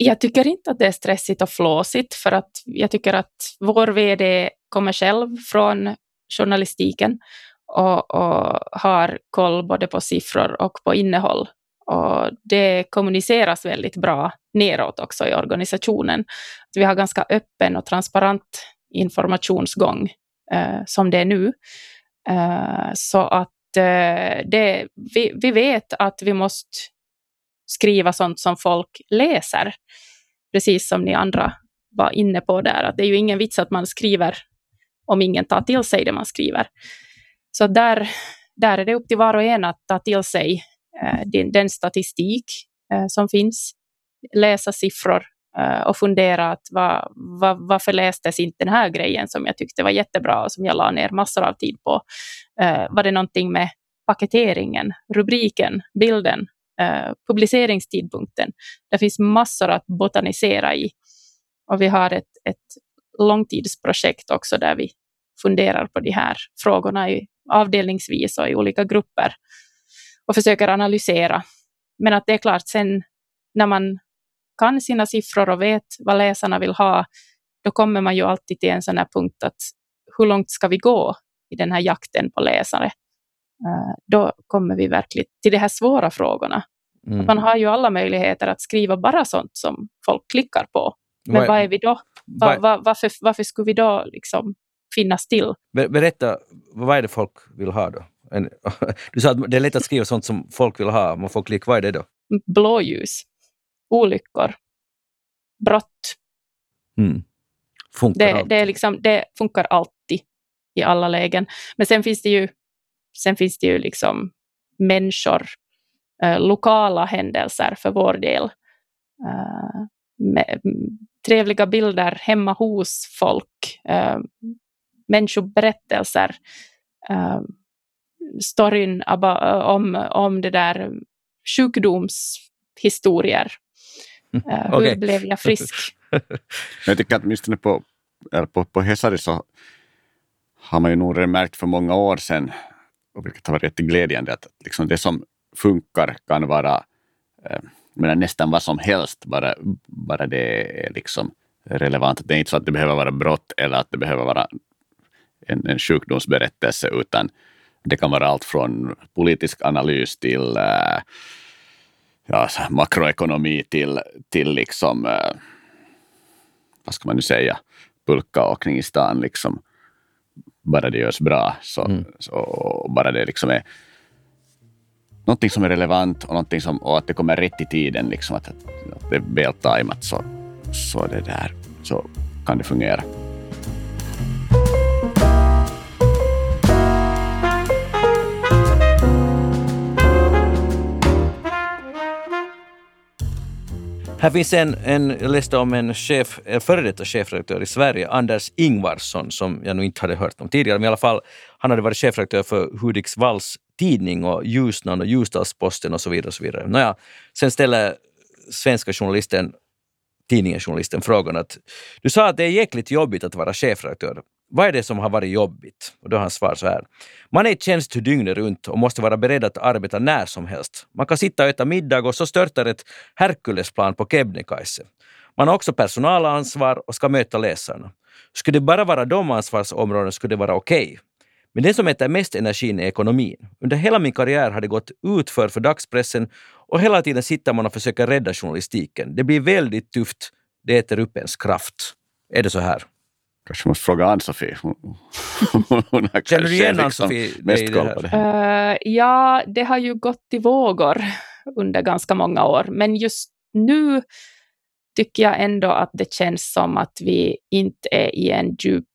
Jag tycker inte att det är stressigt och flåsigt för att jag tycker att vår VD kommer själv från journalistiken och, och har koll både på siffror och på innehåll. Och det kommuniceras väldigt bra neråt också i organisationen. Vi har ganska öppen och transparent informationsgång eh, som det är nu. Eh, så att eh, det, vi, vi vet att vi måste skriva sånt som folk läser. Precis som ni andra var inne på där, att det är ju ingen vits att man skriver om ingen tar till sig det man skriver. Så där, där är det upp till var och en att ta till sig eh, den, den, statistik eh, som finns, läsa siffror eh, och fundera att va, va, varför lästes inte den här grejen som jag tyckte var jättebra och som jag la ner massor av tid på. Eh, var det någonting med paketeringen, rubriken, bilden, eh, publiceringstidpunkten. Det finns massor att botanisera i. Och vi har ett, ett långtidsprojekt också där vi funderar på de här frågorna i, avdelningsvis och i olika grupper och försöker analysera. Men att det är klart, sen när man kan sina siffror och vet vad läsarna vill ha, då kommer man ju alltid till en sån här punkt att hur långt ska vi gå i den här jakten på läsare? Eh, då kommer vi verkligen till de här svåra frågorna. Mm. Man har ju alla möjligheter att skriva bara sånt som folk klickar på. Men vad, är vi då? Va, va, varför, varför skulle vi då liksom finnas till? Berätta, vad är det folk vill ha då? Du sa att det är lätt att skriva sånt som folk vill ha, man får klicka. Vad är det då? Blåljus, olyckor, brott. Mm. Funkar det, det, är liksom, det funkar alltid i alla lägen. Men sen finns det ju Sen finns det ju liksom människor, eh, lokala händelser för vår del. Eh, med, trevliga bilder hemma hos folk, eh, människoberättelser, eh, storyn om, om det där sjukdomshistorier. Uh, hur okay. blev jag frisk? jag tycker att åtminstone på, på, på Hesari så har man ju nog märkt för många år sedan vilket har varit jätteglädjande, att liksom det som funkar kan vara eh, menar, nästan vad som helst, bara, bara det är liksom relevant. Det är inte så att det behöver vara brott eller att det behöver vara en, en sjukdomsberättelse, utan det kan vara allt från politisk analys till äh, ja, makroekonomi till, till liksom, äh, vad ska man nu säga, pulkaåkning i stan. Liksom bara det görs bra. Så, mm. så bara det liksom är någonting som är relevant och, någonting som, och att det kommer rätt i tiden, liksom, att, att det är väl tajmat, så, så, det där, så kan det fungera. Här finns en, en, jag läste om en chef, före detta chefredaktör i Sverige, Anders Ingvarsson, som jag nog inte hade hört om tidigare, men i alla fall, han hade varit chefredaktör för Hudiksvalls tidning och Ljusnan och Ljusdalsposten och så vidare. Och så vidare. Nåja, sen ställer svenska journalisten, tidningen journalisten frågan att du sa att det är jäkligt jobbigt att vara chefredaktör. Vad är det som har varit jobbigt? Och då har han svar så här. Man är i tjänst dygnet runt och måste vara beredd att arbeta när som helst. Man kan sitta och äta middag och så störtar ett Herkulesplan på Kebnekaise. Man har också personalansvar och ska möta läsarna. Skulle det bara vara de ansvarsområdena skulle det vara okej. Okay. Men det som äter mest energin är ekonomin. Under hela min karriär har det gått utför för dagspressen och hela tiden sitter man och försöker rädda journalistiken. Det blir väldigt tufft. Det äter upp ens kraft. Är det så här? Kanske måste fråga Ann-Sofie. Känner du igen Ann-Sofie? Liksom mest koll på det. Uh, ja, det har ju gått i vågor under ganska många år. Men just nu tycker jag ändå att det känns som att vi inte är i en djup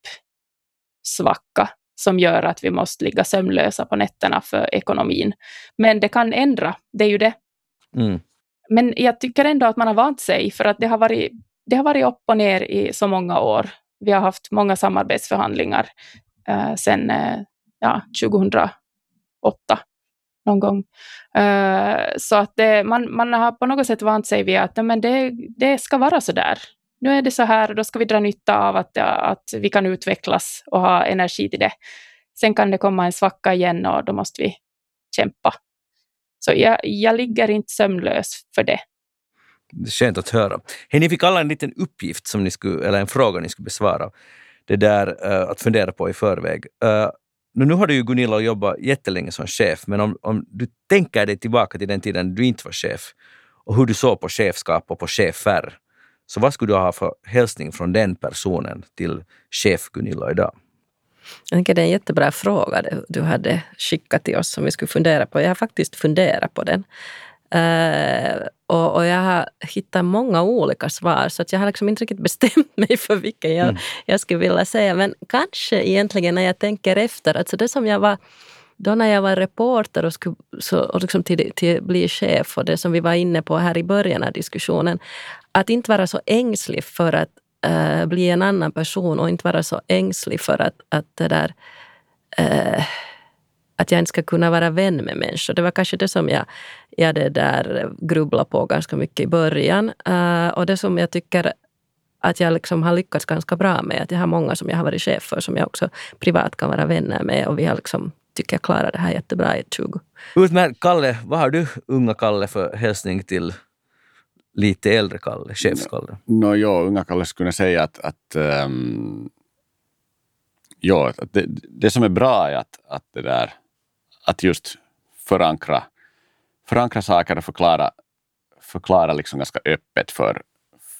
svacka som gör att vi måste ligga sömnlösa på nätterna för ekonomin. Men det kan ändra, det är ju det. Mm. Men jag tycker ändå att man har vant sig, för att det har varit, det har varit upp och ner i så många år. Vi har haft många samarbetsförhandlingar eh, sedan eh, ja, 2008 någon gång. Uh, så att det, man, man har på något sätt vant sig vid att men det, det ska vara så där. Nu är det så här och då ska vi dra nytta av att, att vi kan utvecklas och ha energi till det. Sen kan det komma en svacka igen och då måste vi kämpa. Så jag, jag ligger inte sömnlös för det. Skönt att höra. Hey, ni fick alla en liten uppgift, som ni skulle, eller en fråga ni skulle besvara. Det där uh, att fundera på i förväg. Uh, nu har du ju Gunilla jobbat jättelänge som chef, men om, om du tänker dig tillbaka till den tiden du inte var chef och hur du såg på chefskap och på chefer, så vad skulle du ha för hälsning från den personen till chef Gunilla idag? Jag tänker det är en jättebra fråga du hade skickat till oss som vi skulle fundera på. Jag har faktiskt funderat på den. Uh, och, och, jag har hittat många olika svar så att jag har liksom inte riktigt bestämt mig för vilken jag, mm. jag skulle vilja säga. Men kanske egentligen när jag tänker efter, alltså det som jag var då när jag var reporter och, skulle, så, och liksom till, till bli chef och det som vi var inne på här i början av diskussionen, att inte vara så ängslig för att uh, bli en annan person och inte vara så ängslig för att, att det där uh, att jag inte ska kunna vara vän med människor. Det var kanske det som jag, jag det där grubblade på ganska mycket i början. Uh, och det som jag tycker att jag liksom har lyckats ganska bra med, att jag har många som jag har varit chef för som jag också privat kan vara vänner med och vi har liksom tycker jag klarar det här jättebra i 20. Utmärkt. Kalle, vad har du, unga Kalle, för hälsning till lite äldre Kalle, chefskalle? No, no, ja, unga Kalle skulle säga att, att um, ja, det, det som är bra är att, att det där att just förankra, förankra saker och förklara, förklara liksom ganska öppet för,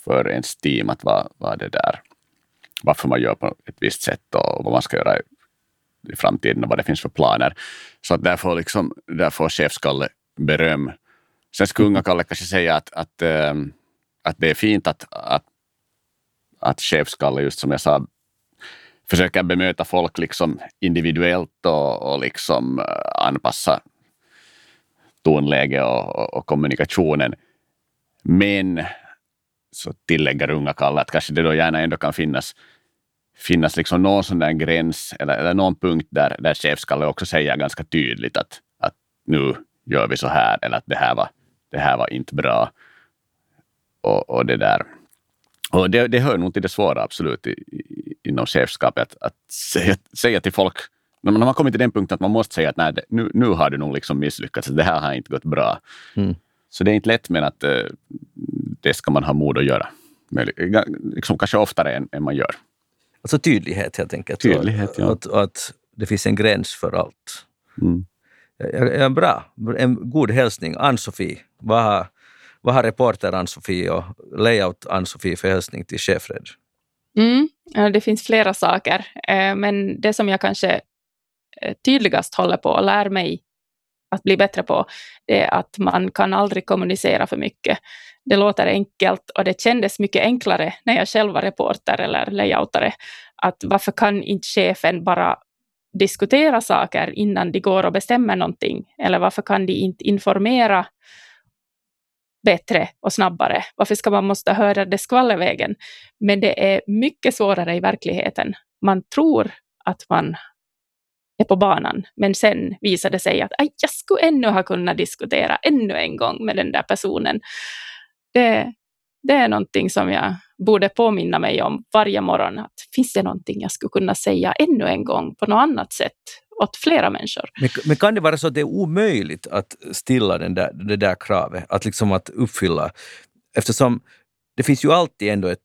för ens team att vad, vad det där, varför man gör på ett visst sätt och vad man ska göra i, i framtiden och vad det finns för planer. Så att där får, liksom, där får chefskalle beröm. Sen skulle unga Kalle kanske säga att, att, eh, att det är fint att, att, att chefskalle, just som jag sa, försöker bemöta folk liksom individuellt och, och liksom eh, anpassa tonläge och, och, och, kommunikationen. Men så tillägger unga Kalle att kanske det då gärna ändå kan finnas, finnas liksom någon sån där gräns eller, eller någon punkt där, där chefskalle också säger ganska tydligt att, att nu gör vi så här eller att det här var, det här var inte bra. Och, och det där. Och det, det hör nog till det svåra absolut i, inom chefskapet att, att säga, säga till folk när man har kommit till den punkten att man måste säga att nej, nu, nu har du nog liksom misslyckats, det här har inte gått bra. Mm. Så det är inte lätt, men att uh, det ska man ha mod att göra. Men, liksom, kanske oftare än, än man gör. Alltså tydlighet helt enkelt. Tydlighet, ja. Och, att det finns en gräns för allt. Mm. Ja, bra, en god hälsning. Ann-Sofie, vad har, vad har reporter Ann-Sofie och layout Ann-Sofie för hälsning till chefred? Mm, det finns flera saker, eh, men det som jag kanske eh, tydligast håller på och lär mig att bli bättre på, det är att man kan aldrig kommunicera för mycket. Det låter enkelt och det kändes mycket enklare när jag själv var reporter eller layoutare. Att varför kan inte chefen bara diskutera saker innan de går och bestämmer någonting? Eller varför kan de inte informera bättre och snabbare. Varför ska man måste höra det skvallervägen? Men det är mycket svårare i verkligheten. Man tror att man är på banan, men sen visar det sig att jag skulle ännu ha kunnat diskutera ännu en gång med den där personen. Det, det är någonting som jag borde påminna mig om varje morgon. Att finns det någonting jag skulle kunna säga ännu en gång på något annat sätt åt flera människor. Men, men, kan det vara så att det är omöjligt att stilla den där, det där kravet, att liksom att uppfylla? Eftersom det finns ju alltid ändå ett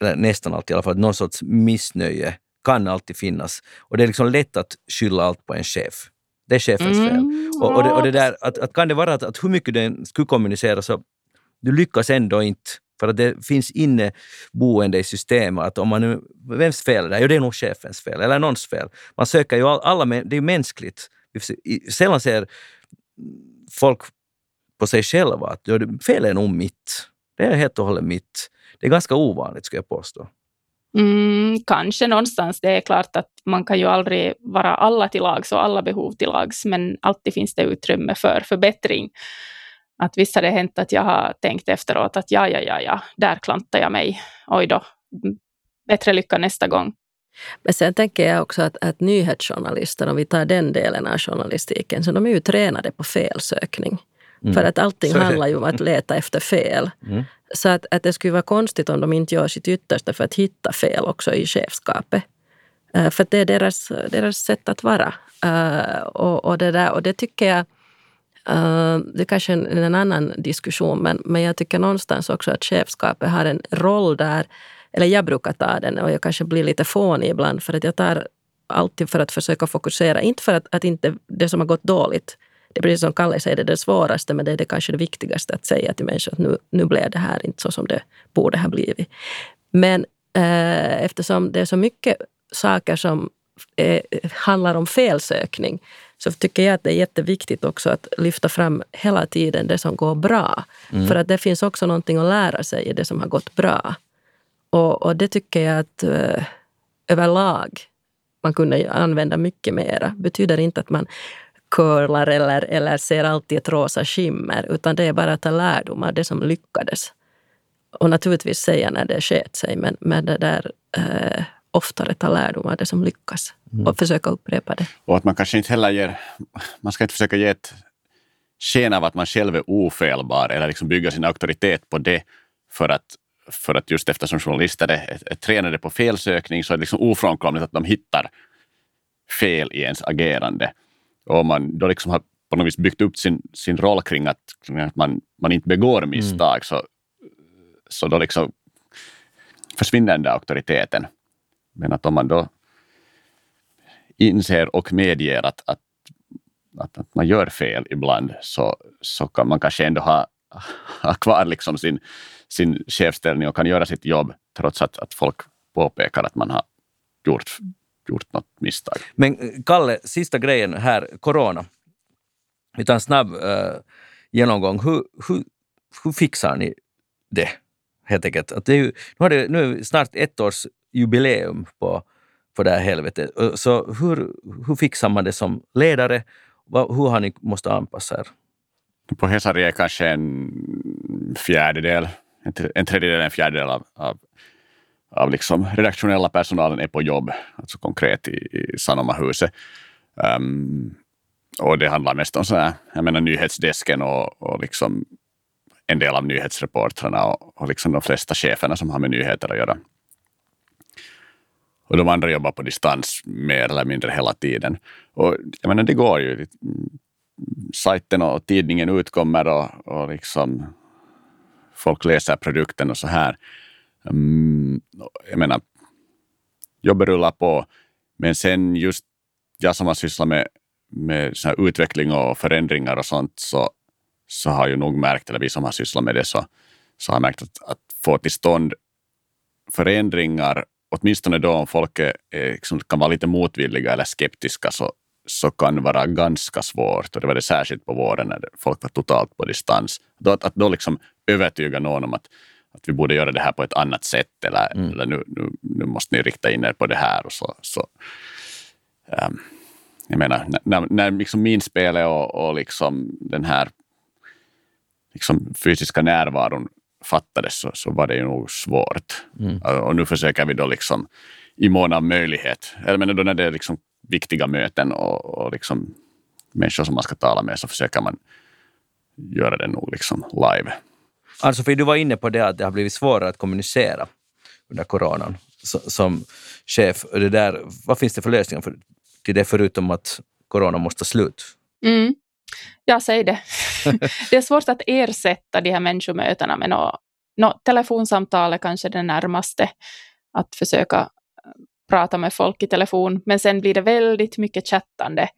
eller nästan alltid i alla fall, någon sorts missnöje kan alltid finnas. Och det är liksom lätt att skylla allt på en chef. Det är chefens fel. Mm, Och, och, det, och det där, att, att kan det vara att, att hur mycket den skulle kommunicera så du lyckas ändå inte för att det finns inneboende i systemet att om man nu, vems fel är det? Jo, det är nog chefens fel eller någons fel. Man söker ju all, alla, men det är ju mänskligt. Vi Sällan ser folk på sig själva att ja, fel är nog mitt. Det är helt och hållet mitt. Det är ganska ovanligt skulle jag påstå. Mm, kanske någonstans. Det är klart att man kan ju aldrig vara alla till lags och alla behov till lags, men alltid finns det utrymme för förbättring. Att visst har det hänt att jag har tänkt efteråt att ja, ja, ja, ja, där klantade jag mig. Oj då, Mm, bättre lycka nästa gång. Men sen tänker jag också att, att nyhetsjournalister, om vi tar den delen av journalistiken, så de är ju tränade på felsökning. Mm. För att allting Så handlar ju om att leta efter fel. Mm. Så att, att det skulle vara konstigt om de inte gör sitt yttersta för att hitta fel också i chefskapet. Eh, för det är deras, deras sätt att vara. Eh, och, och, det där, och det tycker jag, Eh, det det kanske är en, en annan diskussion, men, men jag tycker någonstans också att chefskapet har en roll där, eller jag brukar ta den och jag kanske blir lite fånig ibland för att jag tar alltid för att försöka fokusera, inte för att, att inte det som har gått dåligt det är precis som Kalle säger, det är det svåraste, men det är det kanske det viktigaste att säga till människor att nu, nu blev det här inte så som det borde ha blivit. Men eh, eftersom det är så mycket saker som eh, handlar om felsökning så tycker jag att det är jätteviktigt också att lyfta fram hela tiden det som går bra. För att det finns också någonting att lära sig i det som har gått bra. Och, och det tycker jag att eh, överlag man kunde använda mycket mera. betyder inte att man curlar eller, eller ser alltid ett rosa skimmer, utan det är bara att ta lärdom av det som lyckades. Och naturligtvis säga när det sket sig, men, men det där eh, oftare ta lärdom av det som lyckas och försöka upprepa det. Och att man kanske inte heller ger, man ska inte försöka ge ett sken av att man själv är ofelbar eller liksom bygga sin auktoritet på det för att, för att just eftersom journalister är, är, tränade på felsökning så är det liksom ofrånkomligt att de hittar fel i ens agerande. Och om man då liksom har på något vis byggt upp sin, sin roll kring att, kring att man, man inte begår misstag så, så då liksom försvinner den där auktoriteten. Men att om man då inser och medger att, att, att, att man gör fel ibland så, så kan man kanske ändå ha, ha kvar liksom sin, sin chefställning och kan göra sitt jobb trots att, att folk påpekar att man har gjort, gjort något misstag. Men eh, Kalle, sista grejen här, corona. Vi tar en snabb eh, genomgång. Hur, hur, hur fixar ni det? Helt enkelt. Att det är ju, nu, har det, nu är det snart ett års jubileum på, på det här helvetet. Så hur, hur fixar man det som ledare? Hur har ni måste anpassa er? På Hesari är kanske en fjärdedel, en tredjedel, en fjärdedel av, av, av liksom redaktionella personalen är på jobb, alltså konkret i, i Sanomahuset. Um, ehm, och det handlar mest om så här, jag menar, nyhetsdesken och, och liksom en del av nyhetsreportrarna och, och liksom de flesta cheferna som har med nyheter att göra. Och de andra jobbar på distans mer eller mindre hela tiden. Och jag menar, det går ju. Sajten och tidningen utkommer och, och liksom folk läser produkten och så här. Mm, jag menar, jobbet rullar på. Men sen just jag som har sysslat med, med så här utveckling och förändringar och sånt så, så har ju nog märkt, eller vi som har sysslat med det, så, så har märkt att, att få till stånd förändringar, åtminstone då om folk är, liksom, kan vara lite motvilliga eller skeptiska, så, så kan vara ganska svårt. Och det var det särskilt på våren när folk var totalt på distans. Då, att, att då liksom övertyga någon om att, att vi borde göra det här på ett annat sätt eller, eller nu, nu, nu måste ni rikta in er på det här. Och så, så, ehm, jag menar, när- när, när liksom minspelet och, och liksom den här liksom fysiska närvaron fattades så, så var det ju nog svårt. Och, och nu försöker vi då liksom i mån av möjlighet, jag menar då när det är liksom viktiga möten och, och liksom människor som man ska tala med så försöker man göra det nog liksom live. Ann-Sofie, du var inne på det att det har blivit svårare att kommunicera under coronan som chef. Och Det där, vad finns det för lösningar för, till det förutom att corona måste ta slut? Mm. Jag säger det. det är svårt att ersätta de här människomötena med något no, telefonsamtal är kanske det närmaste, att försöka eh, prata med folk i telefon, men sen blir det väldigt mycket chattande.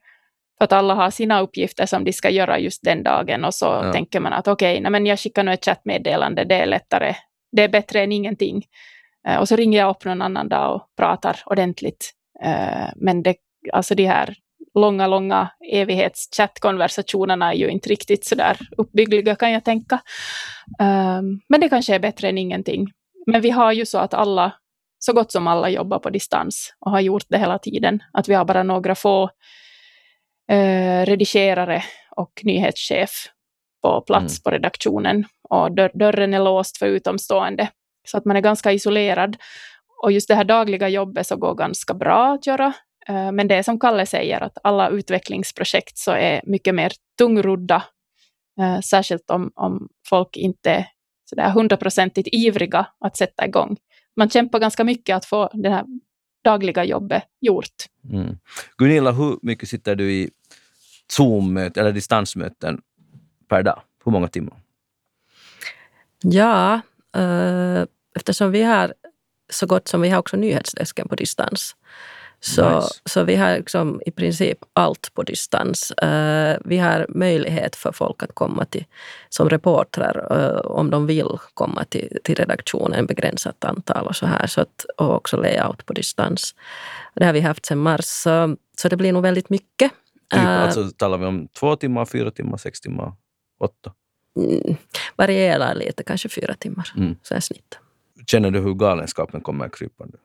För att alla har sina uppgifter som de ska göra just den dagen och så ja. tänker man att okej, okay, jag skickar nu ett chattmeddelande, det är lättare, det är bättre än ingenting. Uh, och så ringer jag upp någon annan dag och pratar ordentligt. Uh, men det, alltså de här långa, långa evighetschattkonversationerna är ju inte riktigt så där uppbyggliga kan jag tänka. Um, men det kanske är bättre än ingenting. Men vi har ju så att alla, så gott som alla jobbar på distans och har gjort det hela tiden. Att vi har bara några få uh, redigerare och nyhetschef på plats mm. på redaktionen. Och dörr, dörren är låst för utomstående. Så att man är ganska isolerad. Och just det här dagliga jobbet så går ganska bra att göra. Eh, men det är som Kalle säger, att alla utvecklingsprojekt så är mycket mer tungrodda, eh, särskilt om, om folk inte är sådär hundraprocentigt ivriga att sätta igång. Man kämpar ganska mycket att få det här dagliga jobbet gjort. Mm. Gunilla, hur mycket sitter du i Zoom-möten eller distansmöten per dag? Hur många timmar? Ja, eh, eftersom vi har så gott som vi har också nyhetsdesken på distans, så, nice. så vi har liksom i princip allt på distans. Uh, vi har möjlighet för folk att komma till, som reportrar uh, om de vill komma till, till redaktionen, begränsat antal och så här. Så att, och också layout på distans. Det har vi haft sedan mars, så, så det blir nog väldigt mycket. Typ, uh, alltså talar vi om två timmar, fyra timmar, sex timmar, åtta? Mm, varierar lite, kanske fyra timmar. Mm. Så snitt. Känner du hur galenskapen kommer krypande?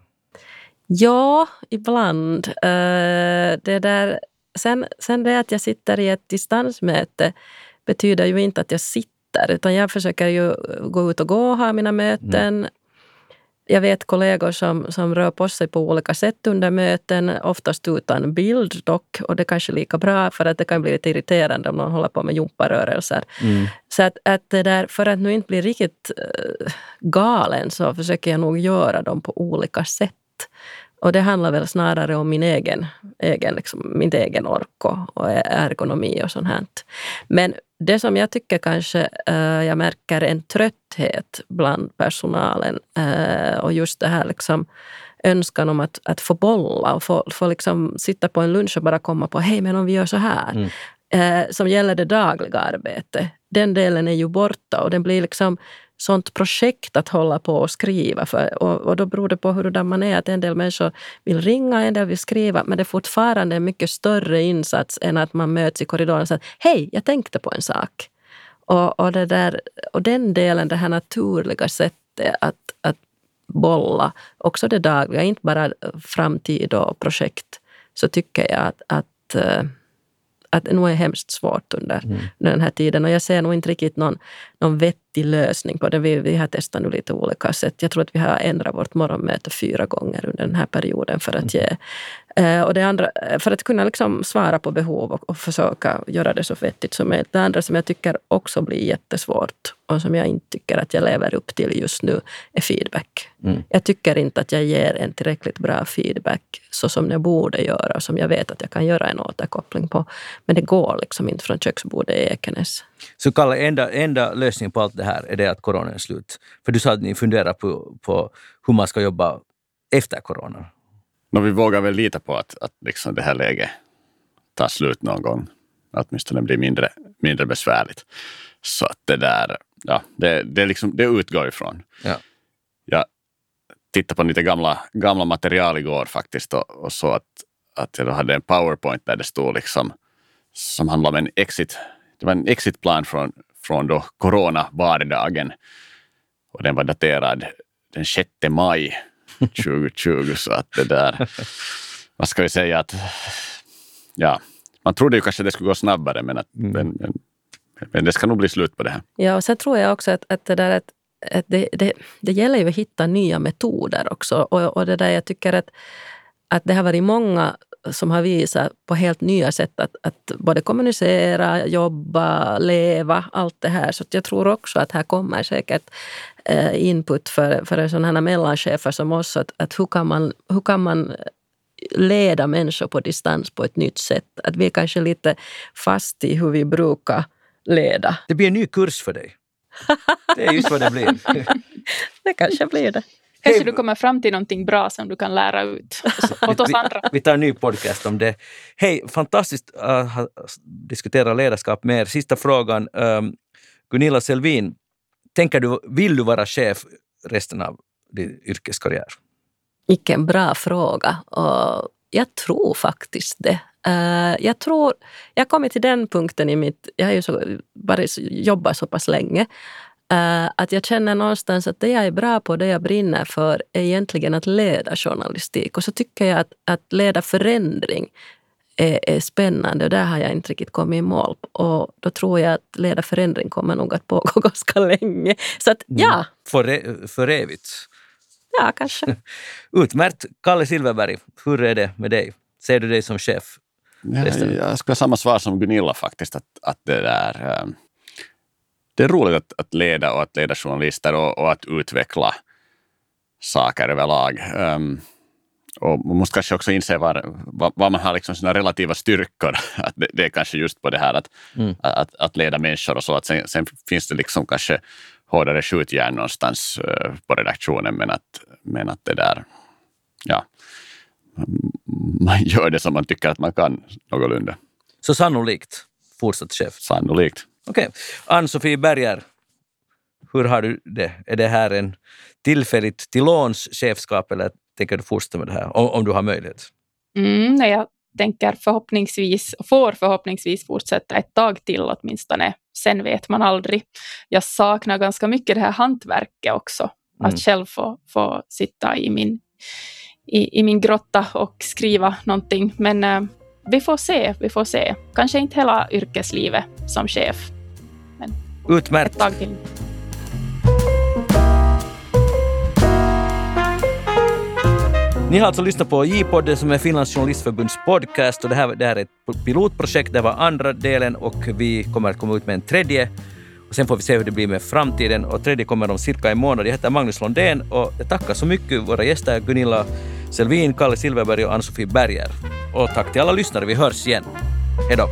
Ja, ibland. Uh, det där, sen, sen det att jag sitter i ett distansmöte betyder ju inte att jag sitter, utan jag försöker ju gå ut och gå och ha mina möten. Mm. Jag vet kollegor som, som rör på sig på olika sätt under möten, oftast utan bild dock. Och det är kanske lika bra för att det kan bli lite irriterande om någon håller på med jumparörelser. Mm. Så att, att det där, för att nu inte bli riktigt uh, galen så försöker jag nog göra dem på olika sätt. Och det handlar väl snarare om min egen, egen, liksom, min egen ork och, ergonomi och sånt här. Men det som jag tycker kanske uh, jag märker en trötthet bland personalen uh, och just det här liksom, önskan om att, att få bolla och få, få liksom sitta på en lunch och bara komma på hej men om vi gör så här. Mm. Uh, som gäller det dagliga arbetet. Den delen är ju borta och den blir liksom sånt projekt att hålla på och skriva. För, och, och då beror det på hur man är. Att en del människor vill ringa, en del vill skriva. Men det är fortfarande en mycket större insats än att man möts i korridoren och säger hej, jag tänkte på en sak. Och, och, det där, och den delen, det här naturliga sättet att, att bolla, också det dagliga, inte bara framtid och projekt, så tycker jag att, att eh, att nog är hemskt svårt under, mm. den här tiden. Och jag ser nog inte riktigt någon, någon vettig lösning på det. Vi, vi har testat nu lite olika sätt. Jag tror att vi har ändrat vårt morgonmöte fyra gånger under den här perioden för att mm. ge och det andra, för att kunna liksom svara på behov och, och, försöka göra det så vettigt som möjligt. Det andra som jag tycker också blir jättesvårt och som jag inte tycker att jag lever upp till just nu är feedback. Mm. Jag tycker inte att jag ger en tillräckligt bra feedback så som jag borde göra och som jag vet att jag kan göra en återkoppling på. Men det går liksom inte från köksbordet i Ekenäs. Så Kalle, enda, enda lösningen på allt det här är det att corona är slut? För du sa att ni funderar på, på hur man ska jobba efter corona. No, vi vågar väl lita på att, att liksom det här läget tar slut någon gång. Att åtminstone blir mindre, mindre besvärligt. Så att det där, ja, det, det, liksom, det utgår ifrån. Ja. Jag tittade på lite gamla, gamla material igår faktiskt och, och så att, att jag hade en powerpoint där det stod liksom som handlade om en exit, det var en exitplan från, från då corona-vardagen. Och den var daterad den 6 maj 2020. Så att det där, vad ska vi säga, att ja, man trodde ju kanske det skulle gå snabbare men, att, mm. men, men, men, det ska nog bli slut på det här. Ja, och sen tror jag också att, att det där att, att det, det, det gäller ju att hitta nya metoder också. Och, och det där jag tycker att, att det har varit många som har visat på helt nya sätt att, att både kommunicera, jobba, leva, allt det här. Så jag tror också att här kommer säkert eh, input för, för sådana här mellanchefer som oss. Att, att hur, kan man, hur kan man leda människor på distans på ett nytt sätt? Att vi är kanske lite fast i hur vi brukar leda. Det blir en ny kurs för dig. Det är just vad det blir. det kanske blir det. Kanske du kommer fram till någonting bra som du kan lära ut åt oss andra. Vi tar en ny podcast om det. Hej, fantastiskt att ha diskutera ledarskap med er. Sista frågan. Um, Gunilla Selvin, tänker du, vill du vara chef resten av din yrkeskarriär? Vilken bra fråga. Och jag tror faktiskt det. Eh, jag tror, jag har kommit till den punkten i mitt, jag har ju så, bara jobbat så pass länge, eh, att jag känner någonstans att det jag är bra på, det jag brinner för, är egentligen att leda journalistik. Och så tycker jag att, att leda förändring är, är spännande och där har jag inte riktigt kommit i mål. Och då tror jag att leda förändring kommer nog att pågå ganska länge. Så att ja, För, för evigt. ja kanske. Utmärkt. Kalle Silverberg, hur är det med dig? Ser du dig som chef? Ja, jag skulle ha samma svar som Gunilla faktiskt. Att, att det, där, eh, det är roligt att, att leda och att leda journalister och, och att utveckla saker överlag. Um, och man måste kanske också inse var, var, var man har liksom sina relativa styrkor. Att det, det är kanske just på det här att, Mm. att, att leda människor och så. Att sen, sen finns det liksom kanske hårdare skjutjärn någonstans eh, på redaktionen. Men att, men att det där, ja, man gör det som man tycker att man kan någorlunda. Så sannolikt fortsatt chef. Sannolikt. Okej. Ann-Sofie Berger, hur har du det? Är det här en tillfälligt till låns chefskap eller tänker du fortsätta med det här om, om du har möjlighet? Mm, nej, jag tänker förhoppningsvis, och får förhoppningsvis fortsätta ett tag till åtminstone. Sen vet man aldrig. Jag saknar ganska mycket det här hantverket också. Mm. Att själv få, få sitta i min, i, i min grotta och skriva någonting. Men eh, vi får se, vi får se. Kanske inte hela yrkeslivet som chef. Utmärkt. Ett tag till. Ni har alltså lyssnat på J-podden som är Finlands journalistförbunds podcast och det här, det här är ett pilotprojekt, det var andra delen och vi kommer att komma ut med en tredje sen får vi se hur det blir med framtiden och tredje kommer om cirka en månad. Jag heter Magnus Londén och jag tackar så mycket våra gäster Gunilla Selvin, Kalle Silverberg och Ann-Sofie Berger. Och tack till alla lyssnare, vi hörs igen. Hej då!